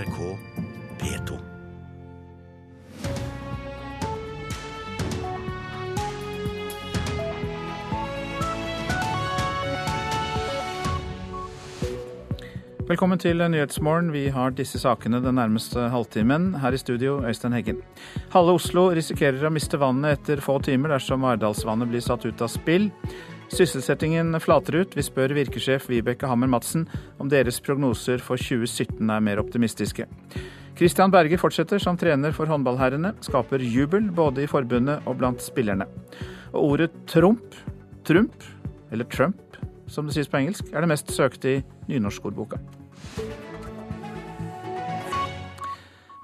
NRK P2. Velkommen til Nyhetsmorgen. Vi har disse sakene den nærmeste halvtimen. Her i studio, Øystein Heggen. Halve Oslo risikerer å miste vannet etter få timer dersom Ardalsvannet blir satt ut av spill. Sysselsettingen flater ut. Vi spør virkesjef Vibeke Hammer Madsen om deres prognoser for 2017 er mer optimistiske. Christian Berge fortsetter som trener for håndballherrene. Skaper jubel både i forbundet og blant spillerne. Og ordet Trump, Trump, eller Trump som det sies på engelsk, er det mest søkte i nynorskordboka.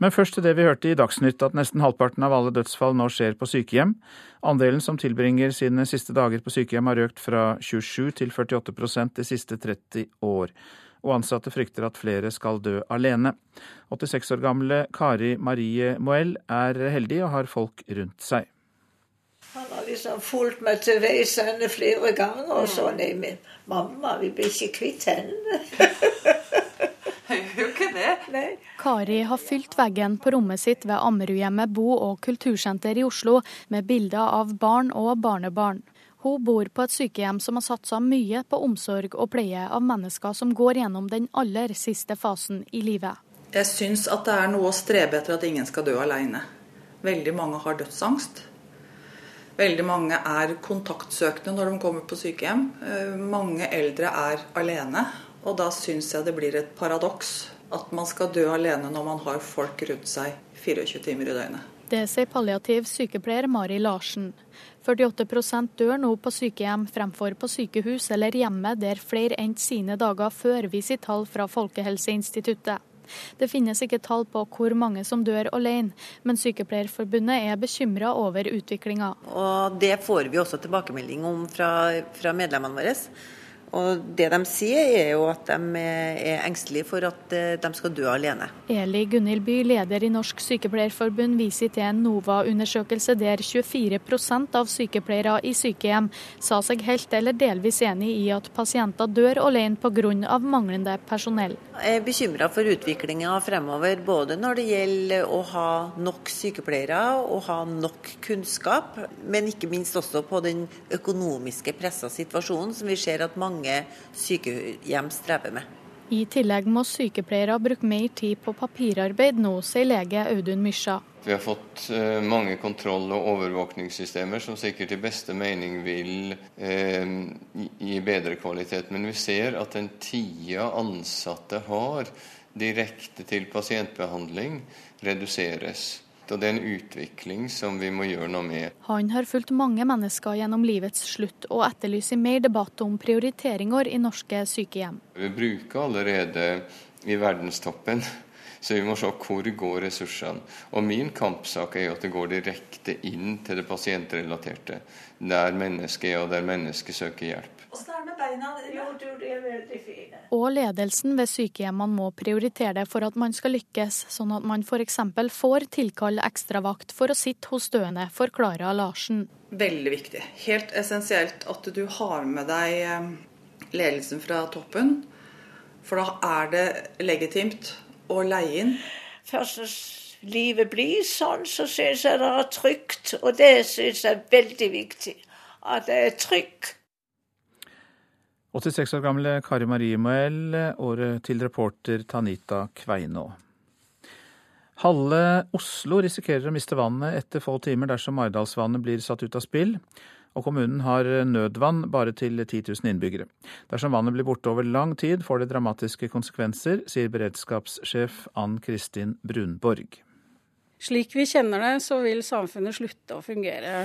Men først til det vi hørte i Dagsnytt, at nesten halvparten av alle dødsfall nå skjer på sykehjem. Andelen som tilbringer sine siste dager på sykehjem har økt fra 27 til 48% de siste 30 år. Og ansatte frykter at flere skal dø alene. 86 år gamle Kari Marie Moell er heldig og har folk rundt seg. Han har liksom fulgt meg til veis ende flere ganger. Og så nei, men mamma, vi blir ikke kvitt henne. Gjør jo ikke det. Nei. Kari har fylt veggen på rommet sitt ved Ammerudhjemmet bo- og kultursenter i Oslo med bilder av barn og barnebarn. Hun bor på et sykehjem som har satsa mye på omsorg og pleie av mennesker som går gjennom den aller siste fasen i livet. Jeg syns at det er noe å strebe etter at ingen skal dø alene. Veldig mange har dødsangst. Veldig mange er kontaktsøkende når de kommer på sykehjem. Eh, Mange eldre er alene. Og da syns jeg det blir et paradoks at man skal dø alene når man har folk rundt seg 24 timer i døgnet. Det sier palliativ sykepleier Mari Larsen. 48% dør nå på sykehjem fremfor på sykehus eller hjemme der flere endte sine dager før, viser tall fra Folkehelseinstituttet. Det finnes ikke tall på hvor mange som dør alene, men Sykepleierforbundet er bekymra over utviklinga. Og det får vi også tilbakemelding om fra, fra medlemmene våre. Og det de sier er jo at de er engstelige for at eh, de skal dø alene. Eli Gunhild By, leder i Norsk Sykepleierforbund, viser til en NOVA-undersøkelse der 24% av sykepleiere i sykehjem sa seg helt eller delvis enig i at pasienter dør alene pga. manglende personell. Jeg er bekymra for utviklinga fremover, både når det gjelder å ha nok sykepleiere og ha nok kunnskap, men ikke minst også på den økonomiske pressa situasjonen som vi ser at mange sykehjem strever med. I tillegg må sykepleiere bruke mer tid på papirarbeid nå, sier lege Audun Mysja. Vi har fått eh, mange kontroll- og overvåkningssystemer som sikkert i beste mening vil eh, gi bedre kvalitet. Men vi ser at den tida ansatte har direkte til pasientbehandling, reduseres. Og det er en utvikling som vi må gjøre noe med. Han har fulgt mange mennesker gjennom livets slutt, og etterlyser mer debatt om prioriteringer i norske sykehjem. Vi bruker allerede i verdenstoppen, så vi må se hvor går ressursene. Og min kampsak er jo at det går direkte inn til det pasientrelaterte. Der mennesket er, og der mennesket søker hjelp. Åssen er det med beina? Jo, du, de er veldig fine. Og ledelsen ved sykehjemmene må prioritere det for at man skal lykkes, sånn at man f.eks. får tilkalle ekstravakt for å sitte hos døende, forklarer Larsen. Veldig viktig. Helt essensielt at du har med deg eh, ledelsen fra toppen. For da er det legitimt å leie inn. Først når livet blir sånn, så syns jeg det er trygt. Og det syns jeg er veldig viktig. At det er trygt. 86 år gamle Kari Marie Moell, året til reporter Tanita Kveinå. Halve Oslo risikerer å miste vannet etter få timer dersom Maridalsvannet blir satt ut av spill, og kommunen har nødvann bare til 10 000 innbyggere. Dersom vannet blir borte over lang tid, får det dramatiske konsekvenser, sier beredskapssjef Ann Kristin Brunborg. Slik vi kjenner det, så vil samfunnet slutte å fungere.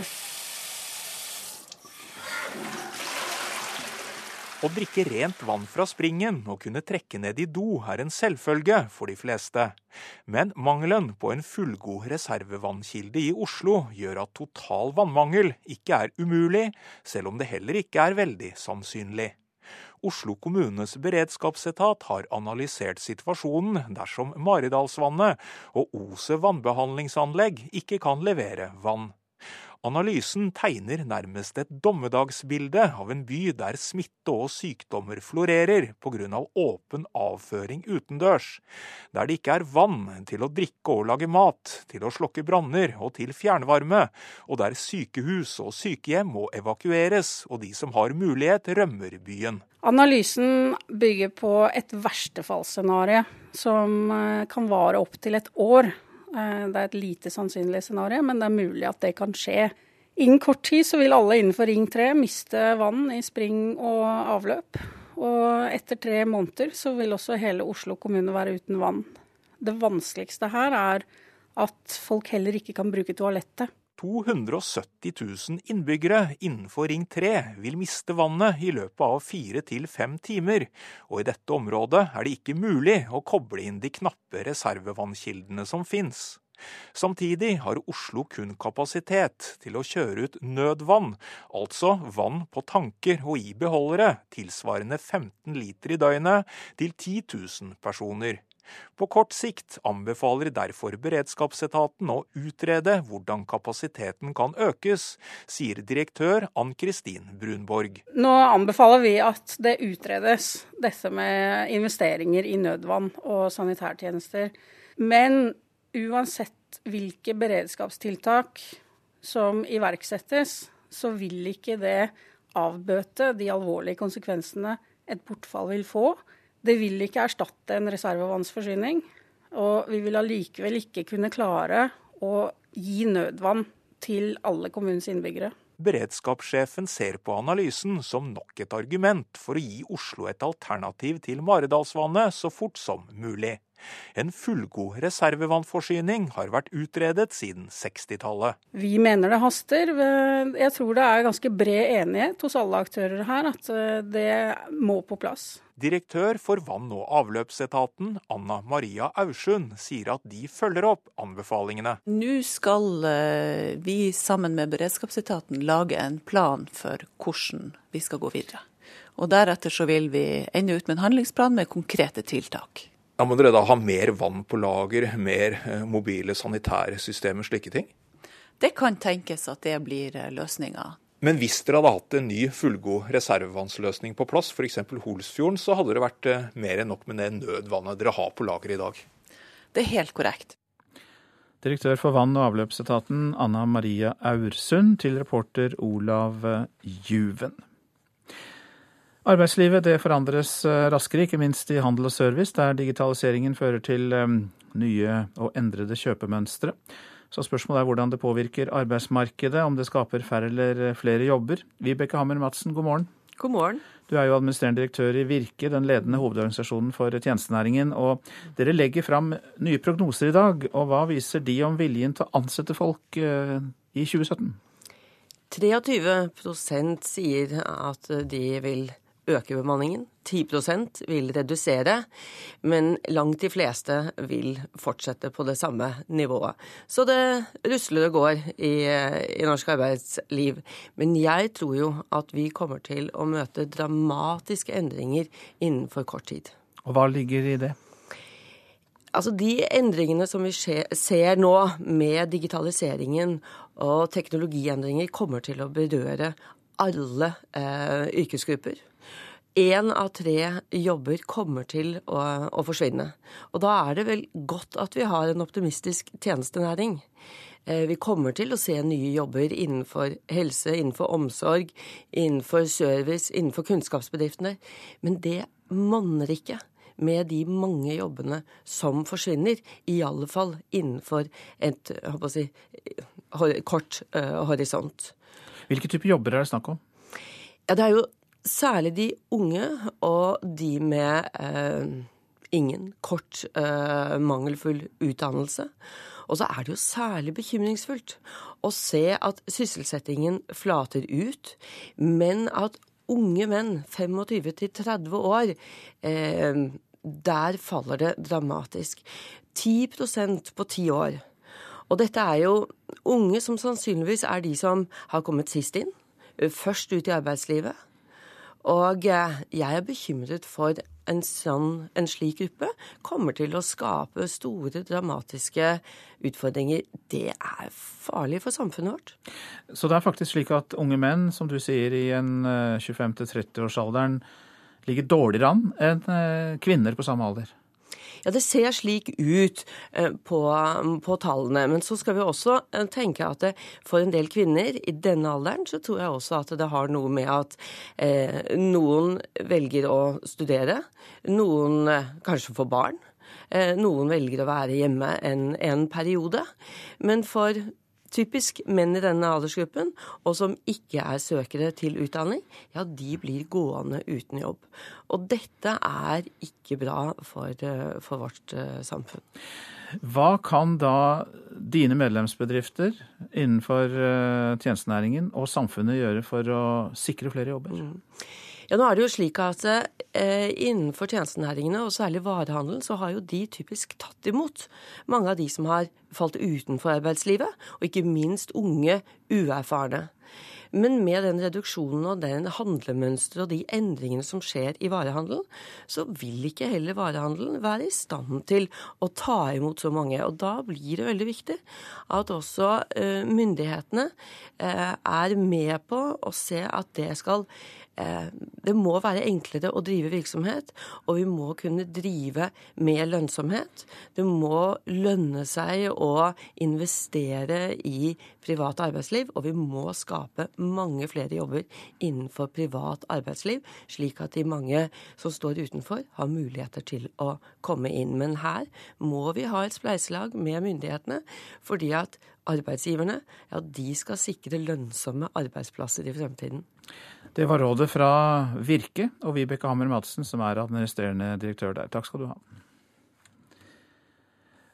Å drikke rent vann fra springen og kunne trekke ned i do er en selvfølge for de fleste. Men mangelen på en fullgod reservevannkilde i Oslo gjør at total vannmangel ikke er umulig, selv om det heller ikke er veldig sannsynlig. Oslo kommunes beredskapsetat har analysert situasjonen dersom Maridalsvannet og Ose vannbehandlingsanlegg ikke kan levere vann. Analysen tegner nærmest et dommedagsbilde av en by der smitte og sykdommer florerer pga. åpen avføring utendørs, der det ikke er vann til å drikke og lage mat, til å slokke branner og til fjernvarme, og der sykehus og sykehjem må evakueres og de som har mulighet, rømmer byen. Analysen bygger på et verstefallsscenario som eh, kan vare opptil et år. Eh, det er et lite sannsynlig scenario, men det er mulig at det kan skje. Innen kort tid så vil alle innenfor Ring 3 miste vann i spring og avløp. Og etter tre måneder så vil også hele Oslo kommune være uten vann. Det vanskeligste her er at folk heller ikke kan bruke toalettet. 270 000 innbyggere innenfor Ring 3 vil miste vannet i løpet av fire til fem timer, og i dette området er det ikke mulig å koble inn de knappe reservevannkildene som fins. Samtidig har Oslo kun kapasitet til å kjøre ut nødvann, altså vann på tanker og i beholdere, tilsvarende 15 liter i døgnet, til 10 000 personer. På kort sikt anbefaler derfor beredskapsetaten å utrede hvordan kapasiteten kan økes, sier direktør Ann-Kristin Brunborg. Nå anbefaler vi at det utredes, dette med investeringer i nødvann og sanitærtjenester. Men uansett hvilke beredskapstiltak som iverksettes, så vil ikke det avbøte de alvorlige konsekvensene et bortfall vil få det vil ikke erstatte en reservevannsforsyning. Og vi vil allikevel ikke kunne klare å gi nødvann til alle kommunens innbyggere. Beredskapssjefen ser på analysen som nok et argument for å gi Oslo et alternativ til Maridalsvannet så fort som mulig. En fullgod reservevannforsyning har vært utredet siden 60-tallet. Vi mener det haster. Jeg tror det er ganske bred enighet hos alle aktører her at eh, det må på plass. Direktør for vann- og avløpsetaten, Anna Maria Aursund, sier at de følger opp anbefalingene. Nå skal eh, vi sammen med beredskapsetaten lage en plan for hvordan vi skal gå videre. Og Deretter så vil vi ende ut med en handlingsplan med konkrete tiltak. Da må dere da ha mer vann på lager, mer mobile sanitære systemer, slike ting? Det kan tenkes at det blir eh, løsninga. Men hvis dere hadde hatt en ny fullgod reservevannsløsning på plass, f.eks. Holsfjorden, så hadde det vært eh, mer enn nok med det nødvannet dere har på lager i dag? Det er helt korrekt. Direktør for vann- og avløpsetaten Anna Maria Aursund til reporter Olav Juven. Arbeidslivet det forandres eh, raskere, ikke minst i handel og service, der digitaliseringen fører til eh, nye og endrede kjøpemønstre. Så spørsmålet er hvordan det påvirker arbeidsmarkedet, om det skaper færre eller flere jobber. Vibeke Hammer Madsen, god morgen. God morgen. Du er jo administrerende direktør i Virke, den ledende hovedorganisasjonen for tjenestenæringen. Og dere legger fram nye prognoser i dag. Og hva viser de om viljen til å ansette folk eh, i 2017? 23% sier at de vil øke bemanningen. 10 vil redusere, men langt de fleste vil fortsette på det samme nivået. Så det rusler og går i, i norsk arbeidsliv. Men jeg tror jo at vi kommer til å møte dramatiske endringer innenfor kort tid. Og hva ligger i det? Altså De endringene som vi ser nå med digitaliseringen og teknologiendringer, kommer til å berøre alle eh, yrkesgrupper én av tre jobber kommer til å, å, forsvinne. Og da er det vel godt at vi har en optimistisk tjenestenæring. Eh, vi kommer til å se nye jobber innenfor helse, innenfor omsorg, innenfor service, innenfor kunnskapsbedriftene. Men det monner ikke med de mange jobbene som forsvinner. I alle fall innenfor et si, kort uh, horisont. Hvilke typer jobber er det snakk om? Ja, Det er jo Særlig de unge og de med eh, ingen kort, eh, mangelfull utdannelse. Og så er det jo særlig bekymringsfullt å se at sysselsettingen flater ut, men at unge menn, 25-30 år, eh, der faller det dramatisk. 10% på ti år. Og dette er jo unge som sannsynligvis er de som har kommet sist inn, først ut i arbeidslivet og eh, jeg er bekymret for en, sånn, en slik gruppe kommer til å skape store, dramatiske utfordringer. Det er farlig for samfunnet vårt. Så det er faktisk slik at unge menn, som du sier, i en 25-30-årsalderen ligger dårligere an enn kvinner på samme alder? Ja, det ser slik ut eh, på, på, tallene. Men så skal vi også eh, tenke at det, for en del kvinner i denne alderen, så tror jeg også at det har noe med at eh, noen velger å studere. Noen eh, kanskje får barn. Eh, noen velger å være hjemme en, en periode. Men for typisk menn i denne aldersgruppen, og som ikke er søkere til utdanning, ja, de blir gående uten jobb. Og dette er ikke bra for, eh, for vårt uh, samfunn. Hva kan da dine medlemsbedrifter innenfor uh, tjenestenæringen og samfunnet gjøre for å sikre flere jobber? Mm. Ja, nå er det jo slik at eh, Innenfor tjenestenæringene, og særlig varehandelen, så har jo de typisk tatt imot mange av de som har falt utenfor arbeidslivet, og ikke minst unge, uerfarne. Men med den reduksjonen og den handlemønsteret og de endringene som skjer i varehandelen, så vil ikke heller varehandelen være i stand til å ta imot så mange. Og da blir det veldig viktig at også uh, myndighetene uh, er med på å se at det skal Eh, det må være enklere å drive virksomhet, og vi må kunne drive med lønnsomhet. Det må lønne seg å investere i privat arbeidsliv, og vi må skape mange flere jobber innenfor privat arbeidsliv, slik at de mange som står utenfor, har muligheter til å komme inn. Men her må vi ha et spleiselag med myndighetene, fordi at arbeidsgiverne ja, de skal sikre lønnsomme arbeidsplasser i fremtiden. Det var rådet fra Virke og Vibeke Hammer Madsen, som er administrerende direktør der. Takk skal du ha.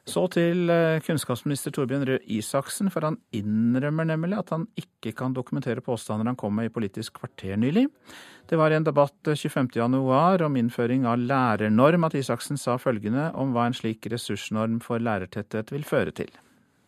Så til eh, kunnskapsminister Torbjørn Røe Isaksen, for han innrømmer nemlig at han ikke kan dokumentere påstander han kom med i Politisk kvarter nylig. Det var i en debatt 25.1 om innføring av lærernorm at Isaksen sa følgende om hva en slik ressursnorm for lærertetthet vil føre til.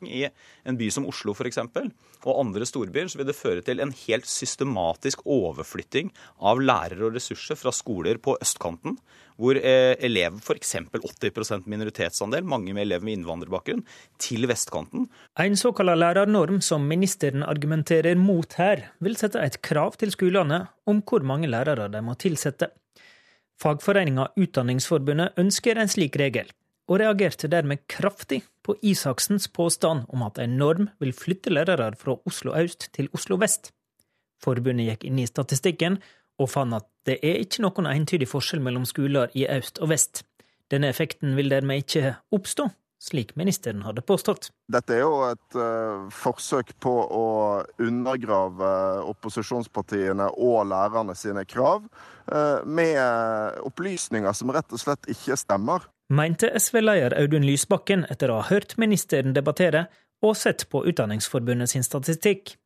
I en by som Oslo f.eks. og andre storbyer så vil det føre til en helt systematisk overflytting av lærere og ressurser fra skoler på østkanten, hvor elever f.eks. 80% minoritetsandel, mange med elever med innvandrerbakgrunn, til vestkanten. En såkalt lærernorm som ministeren argumenterer mot her, vil sette et krav til skolene om hvor mange lærere de må tilsette. Fagforeninga Utdanningsforbundet ønsker en slik regel og reagerte dermed kraftig på Isaksens påstand om at en norm vil flytte lærere fra Oslo øst til Oslo vest. Forbundet gikk inn i statistikken og fant at det er ikke noen entydig forskjell mellom skoler i øst og vest. Denne effekten vil dermed ikke oppstå, slik ministeren hadde påstått. Dette er jo et uh, forsøk på å undergrave opposisjonspartiene og lærerne sine krav uh, med opplysninger som rett og slett ikke stemmer mente SV-leder Audun Lysbakken etter å ha hørt ministeren debattere og sett på Utdanningsforbundet sin statistikk.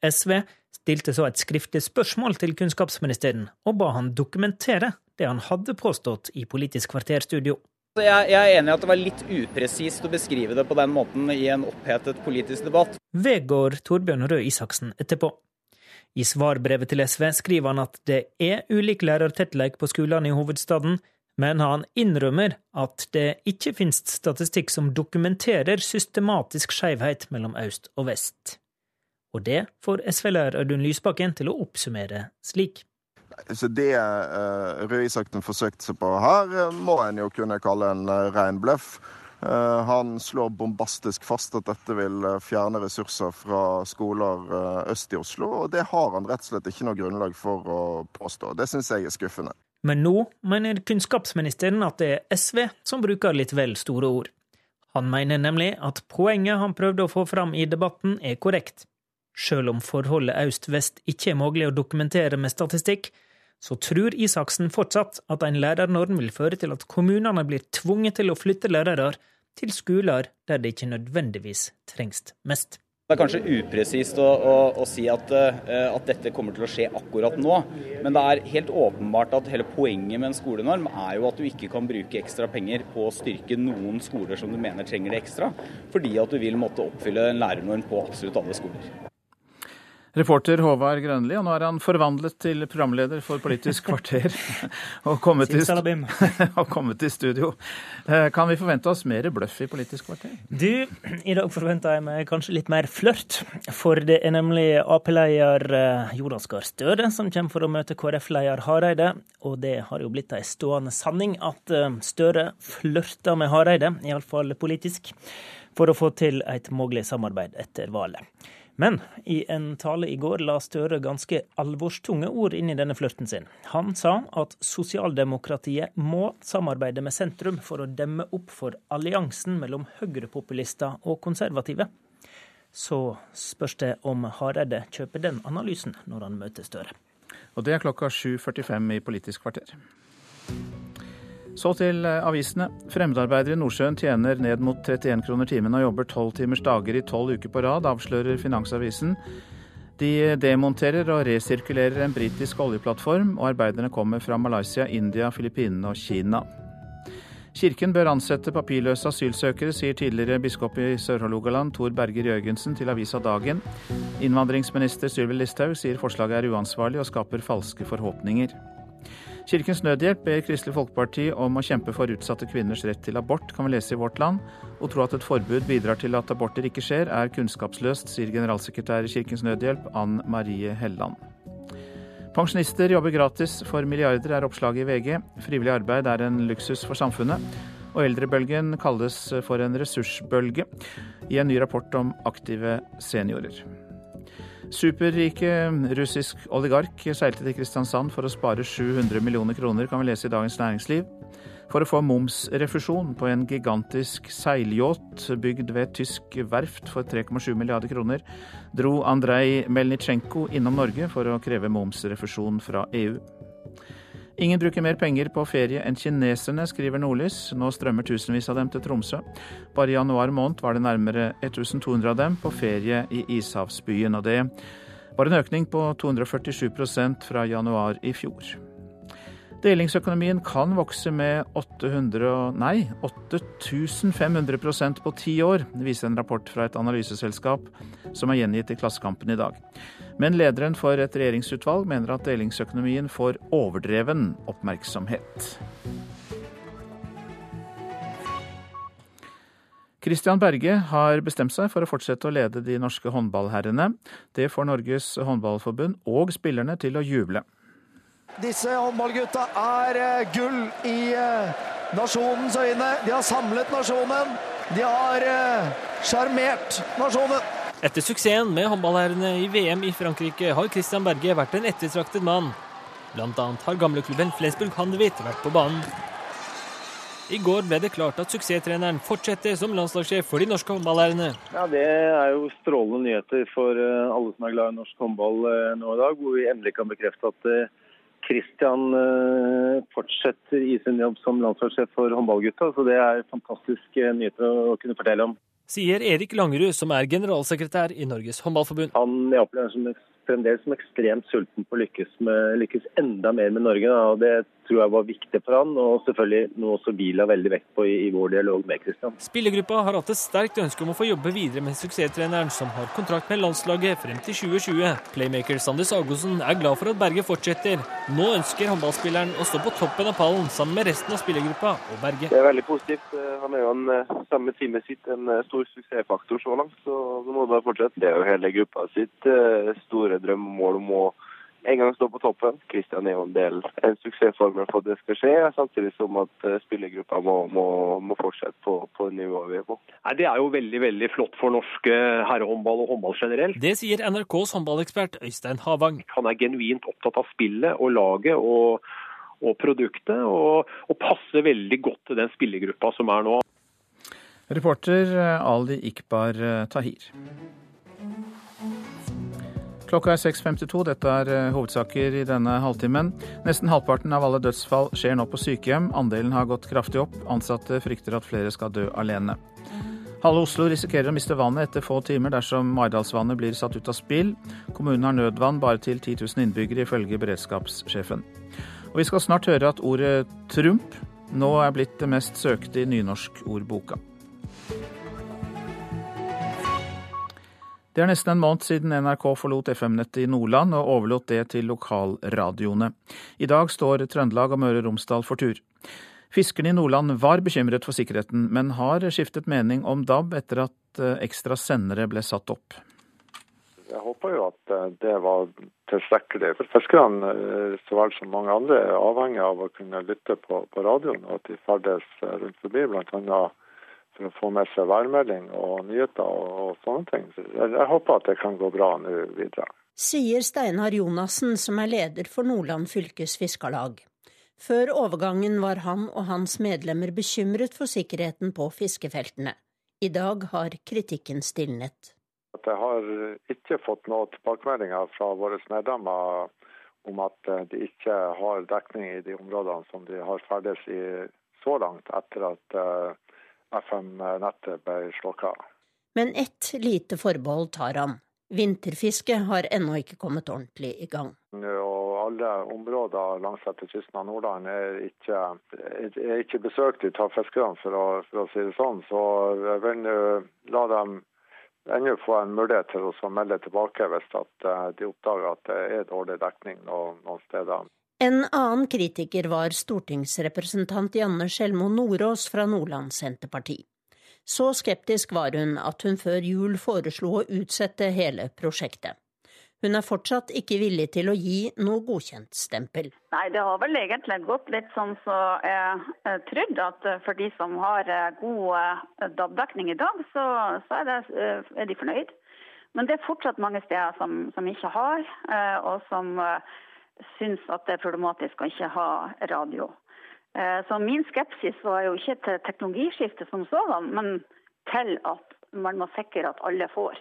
SV stilte så et skriftlig spørsmål til kunnskapsministeren og ba han dokumentere det han hadde påstått i Politisk kvarterstudio. Jeg, er enig i at det var litt upresist å beskrive det på den måten i en opphetet politisk debatt. Vedgår Torbjørn Røe Isaksen etterpå. I svarbrevet til SV skriver han at det er ulik lærertettleik på skolene i hovedstaden, men han innrømmer at det ikke finnes statistikk som dokumenterer systematisk skjevhet mellom øst og vest. Og det får SV-lærer Audun Lysbakken til å oppsummere slik. Så Det uh, Røe Isaksen forsøkte seg på her, uh, må en jo kunne kalle en uh, ren bløff. Han slår bombastisk fast at dette vil fjerne ressurser fra skoler øst i Oslo, og det har han rett og slett ikke noe grunnlag for å påstå. Det syns jeg er skuffende. Men nå mener kunnskapsministeren at det er SV som bruker litt vel store ord. Han mener nemlig at poenget han prøvde å få fram i debatten, er korrekt. Sjøl om forholdet øst-vest ikke er mulig å dokumentere med statistikk, så tror Isaksen fortsatt at en lærernorm vil føre til at kommunene blir tvunget til å flytte lærere til skoler der det ikke nødvendigvis trengs mest. Det er kanskje upresist å, å, å si at, uh, at, dette kommer til å skje akkurat nå. Men det er helt åpenbart at hele poenget med en skolenorm er jo at du ikke kan bruke ekstra penger på å styrke noen skoler som du mener trenger det ekstra, fordi at du vil måtte oppfylle en lærernorm på absolutt alle skoler. Reporter Håvard Grønli, og nå er han forvandlet til programleder for Politisk kvarter og kommet, i, og kommet i studio. Eh, kan vi forvente oss mer bløff i Politisk kvarter? Du, i dag forventer jeg meg kanskje litt mer flørt. For det er nemlig Ap-leder eh, Jonas Gahr Støre som kommer for å møte KrF-leder Hareide. Og det har jo blitt ei stående sanning at eh, Støre flørter med Hareide, iallfall politisk, for å få til et mulig samarbeid etter valget. Men i en tale i går la Støre ganske alvorstunge ord inn i denne flørten sin. Han sa at sosialdemokratiet må samarbeide med sentrum for å demme opp for alliansen mellom høyrepopulister og konservative. Så spørs det om Hareide kjøper den analysen når han møter Støre. Og det er klokka 7.45 i Politisk kvarter. Så til eh, avisene. Fremmedarbeidere i Nordsjøen tjener ned mot 31 kroner timen og jobber tolv timers dager i tolv uker på rad, avslører Finansavisen. De demonterer og resirkulerer en britisk oljeplattform, og arbeiderne kommer fra Malaysia, India, Filippinene og Kina. Kirken bør ansette papirløse asylsøkere, sier tidligere biskop i Sør-Hålogaland Tor Berger Jørgensen til avisa Dagen. Innvandringsminister Sylvi Listhaug sier forslaget er uansvarlig og skaper falske forhåpninger. Kirkens Nødhjelp ber Kristelig Folkeparti om å kjempe for utsatte kvinners rett til abort, kan vi lese i Vårt Land. Å tro at et forbud bidrar til at aborter ikke skjer, er kunnskapsløst, sier generalsekretær i Kirkens Nødhjelp, Ann Marie Helland. Pensjonister jobber gratis for milliarder, er oppslaget i VG. Frivillig arbeid er en luksus for samfunnet. Og eldrebølgen kalles for en ressursbølge, i en ny rapport om aktive seniorer. Superrike russisk oligark seilte til Kristiansand for å spare 700 millioner kroner, kan vi lese i Dagens Næringsliv. For å få momsrefusjon på en gigantisk seilyacht bygd ved et tysk verft for 3,7 milliarder kroner, dro Andrej Melnitsjenko innom Norge for å kreve momsrefusjon fra EU. Ingen bruker mer penger på ferie enn kineserne, skriver Nordlys. Nå strømmer tusenvis av dem til Tromsø. Bare i januar måned var det nærmere 1200 av dem på ferie i ishavsbyen. Og det var en økning på 247% fra januar i fjor. Delingsøkonomien kan vokse med 800, nei, 8500% på ti år, viser en rapport fra et analyseselskap som er gjengitt i Klassekampen i dag. Men lederen for et regjeringsutvalg mener at delingsøkonomien får overdreven oppmerksomhet. Christian Berge har bestemt seg for å fortsette å lede de norske håndballherrene. Det får Norges håndballforbund og spillerne til å juble. Disse håndballgutta er eh, gull i eh, nasjonens øyne. De har samlet nasjonen. De har eh, sjarmert nasjonen. Etter suksessen med håndballherrene i VM i Frankrike har Christian Berge vært en ettertraktet mann. Blant annet har gamleklubben Flensburg Handewitt vært på banen. I går ble det klart at suksesstreneren fortsetter som landslagssjef for de norske håndballherrene. Ja, Det er jo strålende nyheter for alle som er glad i norsk håndball nå i dag, hvor vi endelig kan bekrefte at eh, fortsetter i sin jobb som landslagssjef for håndballgutta. Så det er fantastiske nyheter å kunne fortelle om. Sier Erik Langerud, som er generalsekretær i Norges håndballforbund. Han jeg opplever som fremdeles som ekstremt sulten på å lykkes, lykkes enda mer med Norge. Da. og Det tror jeg var viktig for han, og selvfølgelig noe også vi la veldig vekt på i, i, vår dialog med Kristian. Spillergruppa har hatt et sterkt ønske om å få jobbe videre med suksesstreneren, som har kontrakt med landslaget frem til 2020. Playmaker Sander Sagosen er glad for at Berge fortsetter. Nå ønsker håndballspilleren å stå på toppen av pallen sammen med resten av spillergruppa og Berge. Det er veldig positivt. Han er jo en, eh, sammen med teamet sitt en eh, stor suksessfaktor så langt, så nå må det bare fortsette. Det er jo hele gruppa sitt eh, store drøm og mål om å en gang stå på toppen. Kristian er jo en del en suksessformel for at det skal skje, samtidig som at eh, spillergruppa må, må, må fortsette på, på nivået vi er på. Nei, Det er jo veldig veldig flott for norsk herrehåndball og håndball generelt. Det sier NRKs håndballekspert Øystein Havang. Han er genuint opptatt av spillet og laget og, og produktet, og, og passer veldig godt til den spillergruppa som er nå. Reporter eh, Ali Ikbar Tahir. Klokka er 6.52. Dette er eh, hovedsaker i denne halvtimen. Nesten halvparten av alle dødsfall skjer nå på sykehjem. Andelen har gått kraftig opp. Ansatte frykter at flere skal dø alene. Halve Oslo risikerer å miste vannet etter få timer dersom Maridalsvannet blir satt ut av spill. Kommunen har nødvann bare til 10 000 innbyggere, ifølge beredskapssjefen. Og vi skal snart høre at ordet Trump nå er blitt det mest søkte i nynorskordboka. Det er nesten en måned siden NRK forlot FM-nettet i Nordland og overlot det til lokalradioene. I dag står Trøndelag og Møre og Romsdal for tur. Fiskerne i Nordland var bekymret for sikkerheten, men har skiftet mening om DAB etter at eh, ekstra sendere ble satt opp. Jeg håper jo at eh, det var tilstrekkelig. For Fiskerne eh, så vel som mange andre er avhengig av å kunne lytte på, på radioen, og at de ferdes rundt forbi. Blant annet for å få med seg værmelding og nyheter og, sånne ting. Jeg, jeg håper at det kan gå bra nå videre. Sier Steinar Jonassen, som er leder for Nordland fylkes fiskarlag. Før overgangen var han og hans medlemmer bekymret for sikkerheten på fiskefeltene. I dag har kritikken stilnet. Jeg har ikke fått noen tilbakemeldinger fra våre medlemmer om at de ikke har dekning i de områdene som de har ferdes i så langt etter at eh, FM-nettet ble slokka. Men ett lite forbehold tar han. Vinterfisket har ennå ikke kommet ordentlig i gang. Og alle områder langs kysten av Nordland er ikke, er ikke besøkt av fiskerne, for å, for å si det sånn. Så jeg vil la dem ennå få en mulighet til å melde tilbake hvis eh, de oppdager at det er dårlig dekning noen steder. En annen kritiker var stortingsrepresentant Janne Sjelmo Nordås fra Nordland Senterparti. Så skeptisk var hun at hun før jul foreslo å utsette hele prosjektet. Hun er fortsatt ikke villig til å gi noe godkjentstempel. Nei, det har vel egentlig gått litt sånn som så jeg trodde, at for de som har eh, god eh, DAB-dekning i dag, så, så er, det, eh, er, de fornøyd. Men det er fortsatt mange steder som, som ikke har, og som syns at det er problematisk å ikke ha radio. Eh, så min skepsis var jo ikke til teknologiskiftet som sådan, men til at man må sikre at alle får.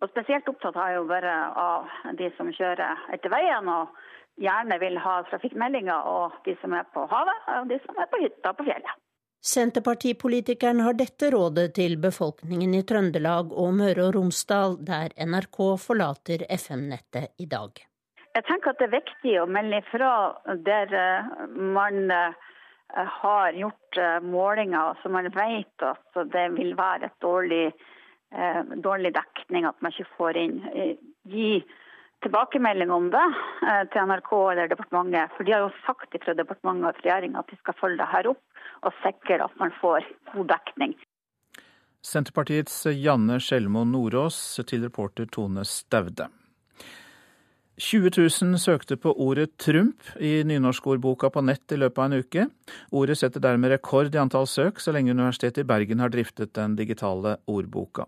Og Spesielt opptatt har jeg jo vært av de som kjører etter veien og gjerne vil ha trafikkmeldinger, og de som er på havet og de som er på hytta på fjellet. Senterpartipolitikeren har dette rådet til befolkningen i Trøndelag og Møre og Romsdal, der NRK forlater FM-nettet i dag. Jeg tenker at det er viktig å melde ifra der eh, man eh, har gjort eh, målinger så man vet at det vil være et dårlig, dårlig dekning, at man ikke får inn. Gi tilbakemelding om det til NRK eller departementet. For de har jo sagt fra departementet og regjeringa at de skal følge det her opp og sikre at man får god dekning. Senterpartiets Janne Skjelmo Nordås til reporter Tone Staude. 20 000 søkte på ordet Trump i nynorskordboka på nett i løpet av en uke. Ordet setter dermed rekord i antall søk, så lenge Universitetet i Bergen har driftet den digitale ordboka.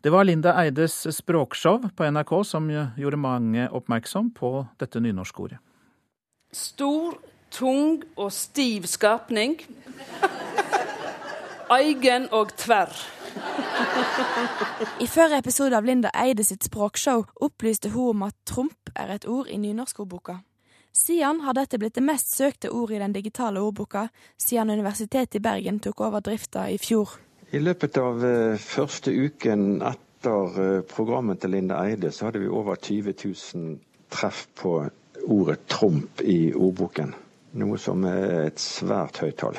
Det var Linda Eides språkshow på NRK som gjorde mange oppmerksom på dette nynorskordet. Stor, tung og stiv skapning. Eigen og tverr. I førre episode av Linda Eide sitt språkshow opplyste hun om at tromp er et ord i nynorskordboka. Siden har dette blitt det mest søkte ordet i den digitale ordboka siden Universitetet i Bergen tok over drifta i fjor. I løpet av uh, første uken etter uh, programmet til Linda Eide, så hadde vi over 20 000 treff på ordet tromp i ordboken. Noe som er et svært høyt tall.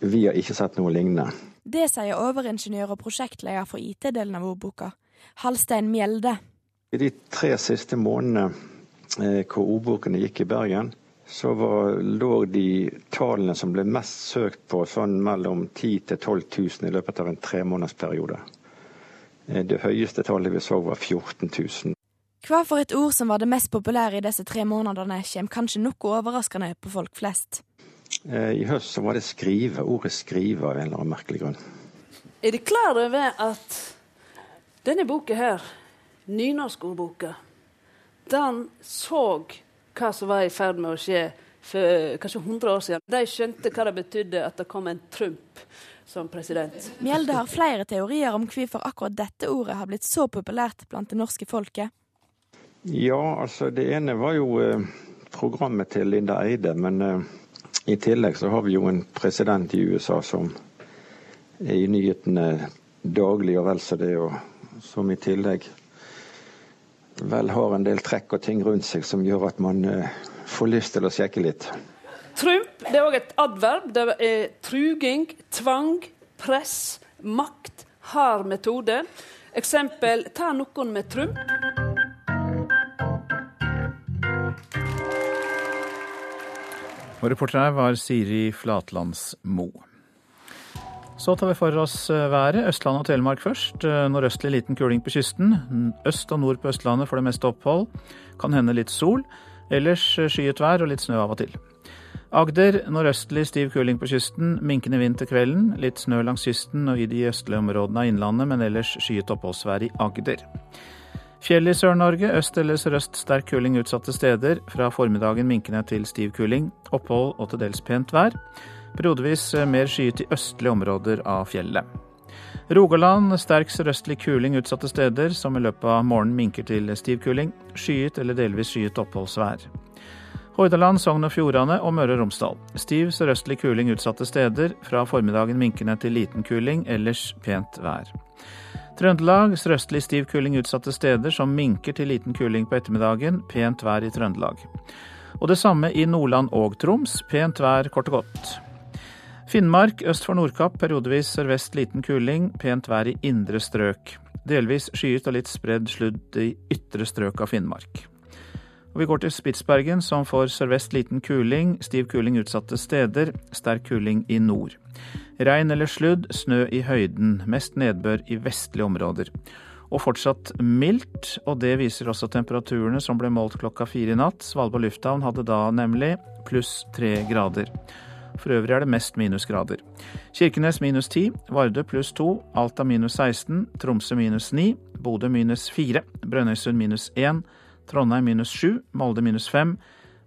Vi har ikke sett noe lignende. Det sier overingeniør og prosjektleder for IT-delen av ordboka, Halstein Mjelde. I de tre siste månedene eh, hvor ordbokene gikk i Bergen, så var, lå de tallene som ble mest søkt på, sånn mellom 10 000 til 12 000 i løpet av en tremånedersperiode. Eh, det høyeste tallet vi så, var 14 000. Hva for et ord som var det mest populære i disse tre månedene, kommer kanskje noe overraskende på folk flest. Eh, I høst så var det skrive, ordet 'skrive' av en eller annen merkelig grunn. Er de klar over at denne boka her, nynorskordboka, den så hva som var i ferd med å skje for kanskje 100 år siden. De skjønte hva det betydde at det kom en Trump som president. Mjelde har flere teorier om hvorfor akkurat dette ordet har blitt så populært blant det norske folket. Ja, altså det ene var jo eh, programmet til Linda Eide, men eh, i tillegg så har vi jo en president i USA som er i nyhetene daglig og vel så det, og som i tillegg vel har en del trekk og ting rundt seg som gjør at man uh, får lyst til å sjekke litt. Trump det er òg et adverb. Det er truging, tvang, press, makt, hard metode. Eksempel, ta noen med Trump. Og reporter her var Siri Flatlandsmo. Så tar vi for oss eh, været. Østland og Telemark først. Eh, nordøstlig liten kuling på kysten. Øst og nord på Østlandet for det meste opphold. Kan hende litt sol. Ellers eh, skyet vær og litt snø av og til. Agder nordøstlig stiv kuling på kysten. Minkende vind til kvelden. Litt snø langs kysten og i de østlige områdene av Innlandet, men ellers skyet oppholdsvær i Agder. Fjell i Sør-Norge. Øst eller sørøst sterk kuling utsatte steder. Fra formiddagen minkende til stiv kuling. Opphold og til dels pent vær. Periodevis eh, mer skyet i østlige områder av fjellet. Rogaland sterk sørøstlig kuling utsatte steder, som i løpet av morgenen minker til stiv kuling. Skyet eller delvis skyet oppholdsvær. Hordaland, Sogn og Fjordane og Møre og Romsdal. Stiv sørøstlig kuling utsatte steder. Fra formiddagen minkende til liten kuling, ellers pent vær. Trøndelag sørøstlig stiv kuling utsatte steder, som minker til liten kuling på ettermiddagen. Pent vær i Trøndelag. Og det samme i Nordland og Troms. Pent vær kort og godt. Finnmark øst for Nordkapp periodevis sørvest liten kuling, pent vær i indre strøk. Delvis skyet og litt spredd sludd i ytre strøk av Finnmark. Og vi går til Spitsbergen, som får sørvest liten kuling, stiv kuling utsatte steder, sterk kuling i nord. Regn eller sludd, snø i høyden, mest nedbør i vestlige områder. Og fortsatt mildt, og det viser også temperaturene som ble målt klokka fire i natt. Svalbard lufthavn hadde da nemlig pluss tre grader. For øvrig er det mest minusgrader. Kirkenes minus 10, Vardø pluss 2, Alta minus 16, Tromsø minus 9, Bodø minus 4, Brønnøysund minus 1, Trondheim minus 7, Molde minus 5,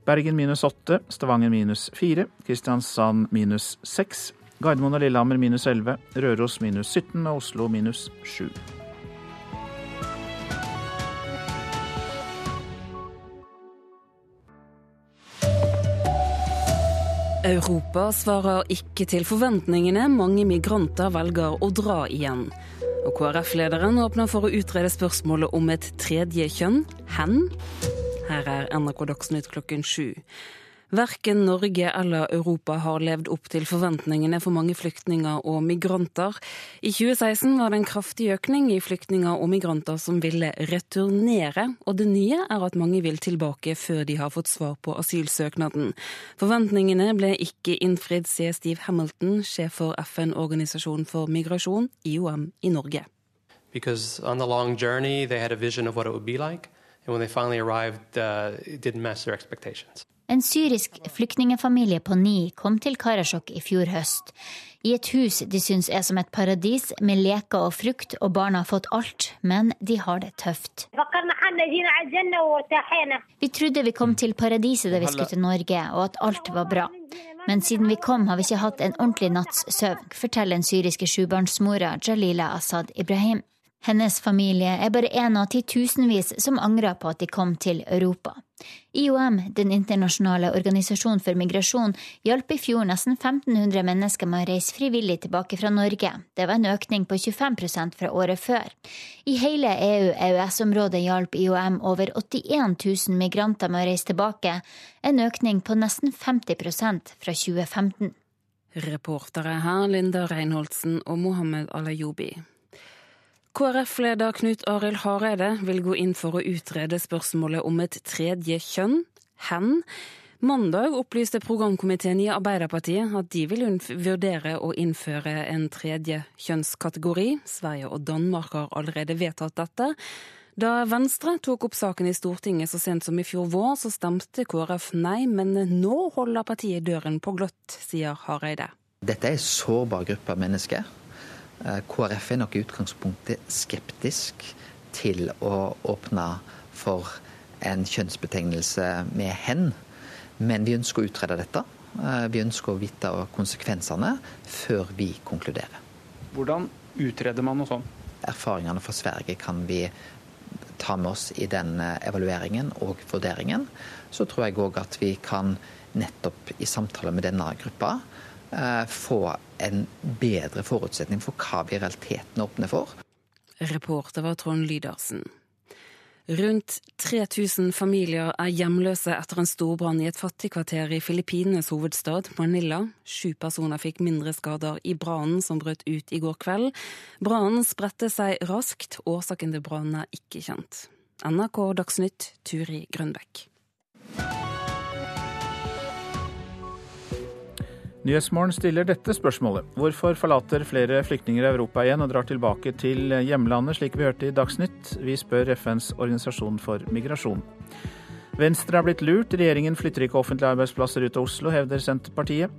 Bergen minus 8, Stavanger minus 4, Kristiansand minus 6, Gardermoen og Lillehammer minus 11, Røros minus 17 og Oslo minus 7. Europa svarer ikke til forventningene. Mange migranter velger å dra igjen. Og KrF-lederen åpner for å utrede spørsmålet om et tredje kjønn. Hen? Her er NRK Dagsnytt klokken sju. Verken Norge eller Europa har levd opp til forventningene for mange flyktninger og migranter. I 2016 var det en kraftig økning i flyktninger og migranter som ville returnere, og det nye er at mange vil tilbake før de har fått svar på asylsøknaden. Forventningene ble ikke innfridd, sier Steve Hamilton, sjef for FN-organisasjonen for migrasjon, IOM, i Norge. Because on the long journey they had a vision of what it would be like, and when they finally arrived, uh, it didn't. En syrisk flyktningfamilie på ni kom til Karasjok i fjor høst. I et hus de syns er som et paradis, med leker og frukt, og barna har fått alt, men de har det tøft. Vi trodde vi kom til paradiset da vi skulle til Norge, og at alt var bra. Men siden vi kom, har vi ikke hatt en ordentlig natts søvn, forteller den syriske sjubarnsmora Jalila Assad Ibrahim. Hennes familie er bare en av titusenvis som angrer på at de kom til Europa. IOM, den internasjonale organisasjonen for migrasjon, hjalp i fjor nesten 1500 mennesker med å reise frivillig tilbake fra Norge. Det var en økning på 25% fra året før. I hele EU-EØS-området hjalp IOM over 81 000 migranter med å reise tilbake, en økning på nesten 50% fra 2015. Reportere her Linda Reinholdsen og Mohammed Alayobi. KrF-leder Knut Arild Hareide vil gå inn for å utrede spørsmålet om et tredje kjønn, hen. Mandag opplyste programkomiteen i Arbeiderpartiet at de vil vurdere å innføre en tredje kjønnskategori. Sverige og Danmark har allerede vedtatt dette. Da Venstre tok opp saken i Stortinget så sent som i fjor vår, så stemte KrF nei, men nå holder partiet døren på gløtt, sier Hareide. Dette er en sårbar gruppe mennesker. Eh, KrF er nok i utgangspunktet skeptisk til å åpne for en kjønnsbetegnelse med hen. Men vi ønsker å utrede dette. Eh, vi ønsker å vite konsekvensene før vi konkluderer. Hvordan utreder man noe sånt? Erfaringene fra Sverige kan vi ta med oss i den eh, evalueringen og vurderingen. Så tror jeg òg at vi kan nettopp i samtale med denne gruppa få en bedre forutsetning for hva vi i realiteten åpner for. Reporter var Trond Lydersen. Rundt 3000 familier er hjemløse etter en storbrann i et fattigkvarter i Filippinenes hovedstad, Manila. Sju personer fikk mindre skader i brannen som brøt ut i går kveld. Brannen spredte seg raskt. Årsaken til brannen er ikke kjent. NRK Dagsnytt, Turi Grønbekk. Nyhetsmorgen stiller dette spørsmålet. Hvorfor forlater flere flyktninger Europa igjen og drar tilbake til hjemlandet, slik vi hørte i Dagsnytt? Vi spør FNs organisasjon for migrasjon. Venstre er blitt lurt, regjeringen flytter ikke offentlige arbeidsplasser ut av Oslo, hevder Senterpartiet.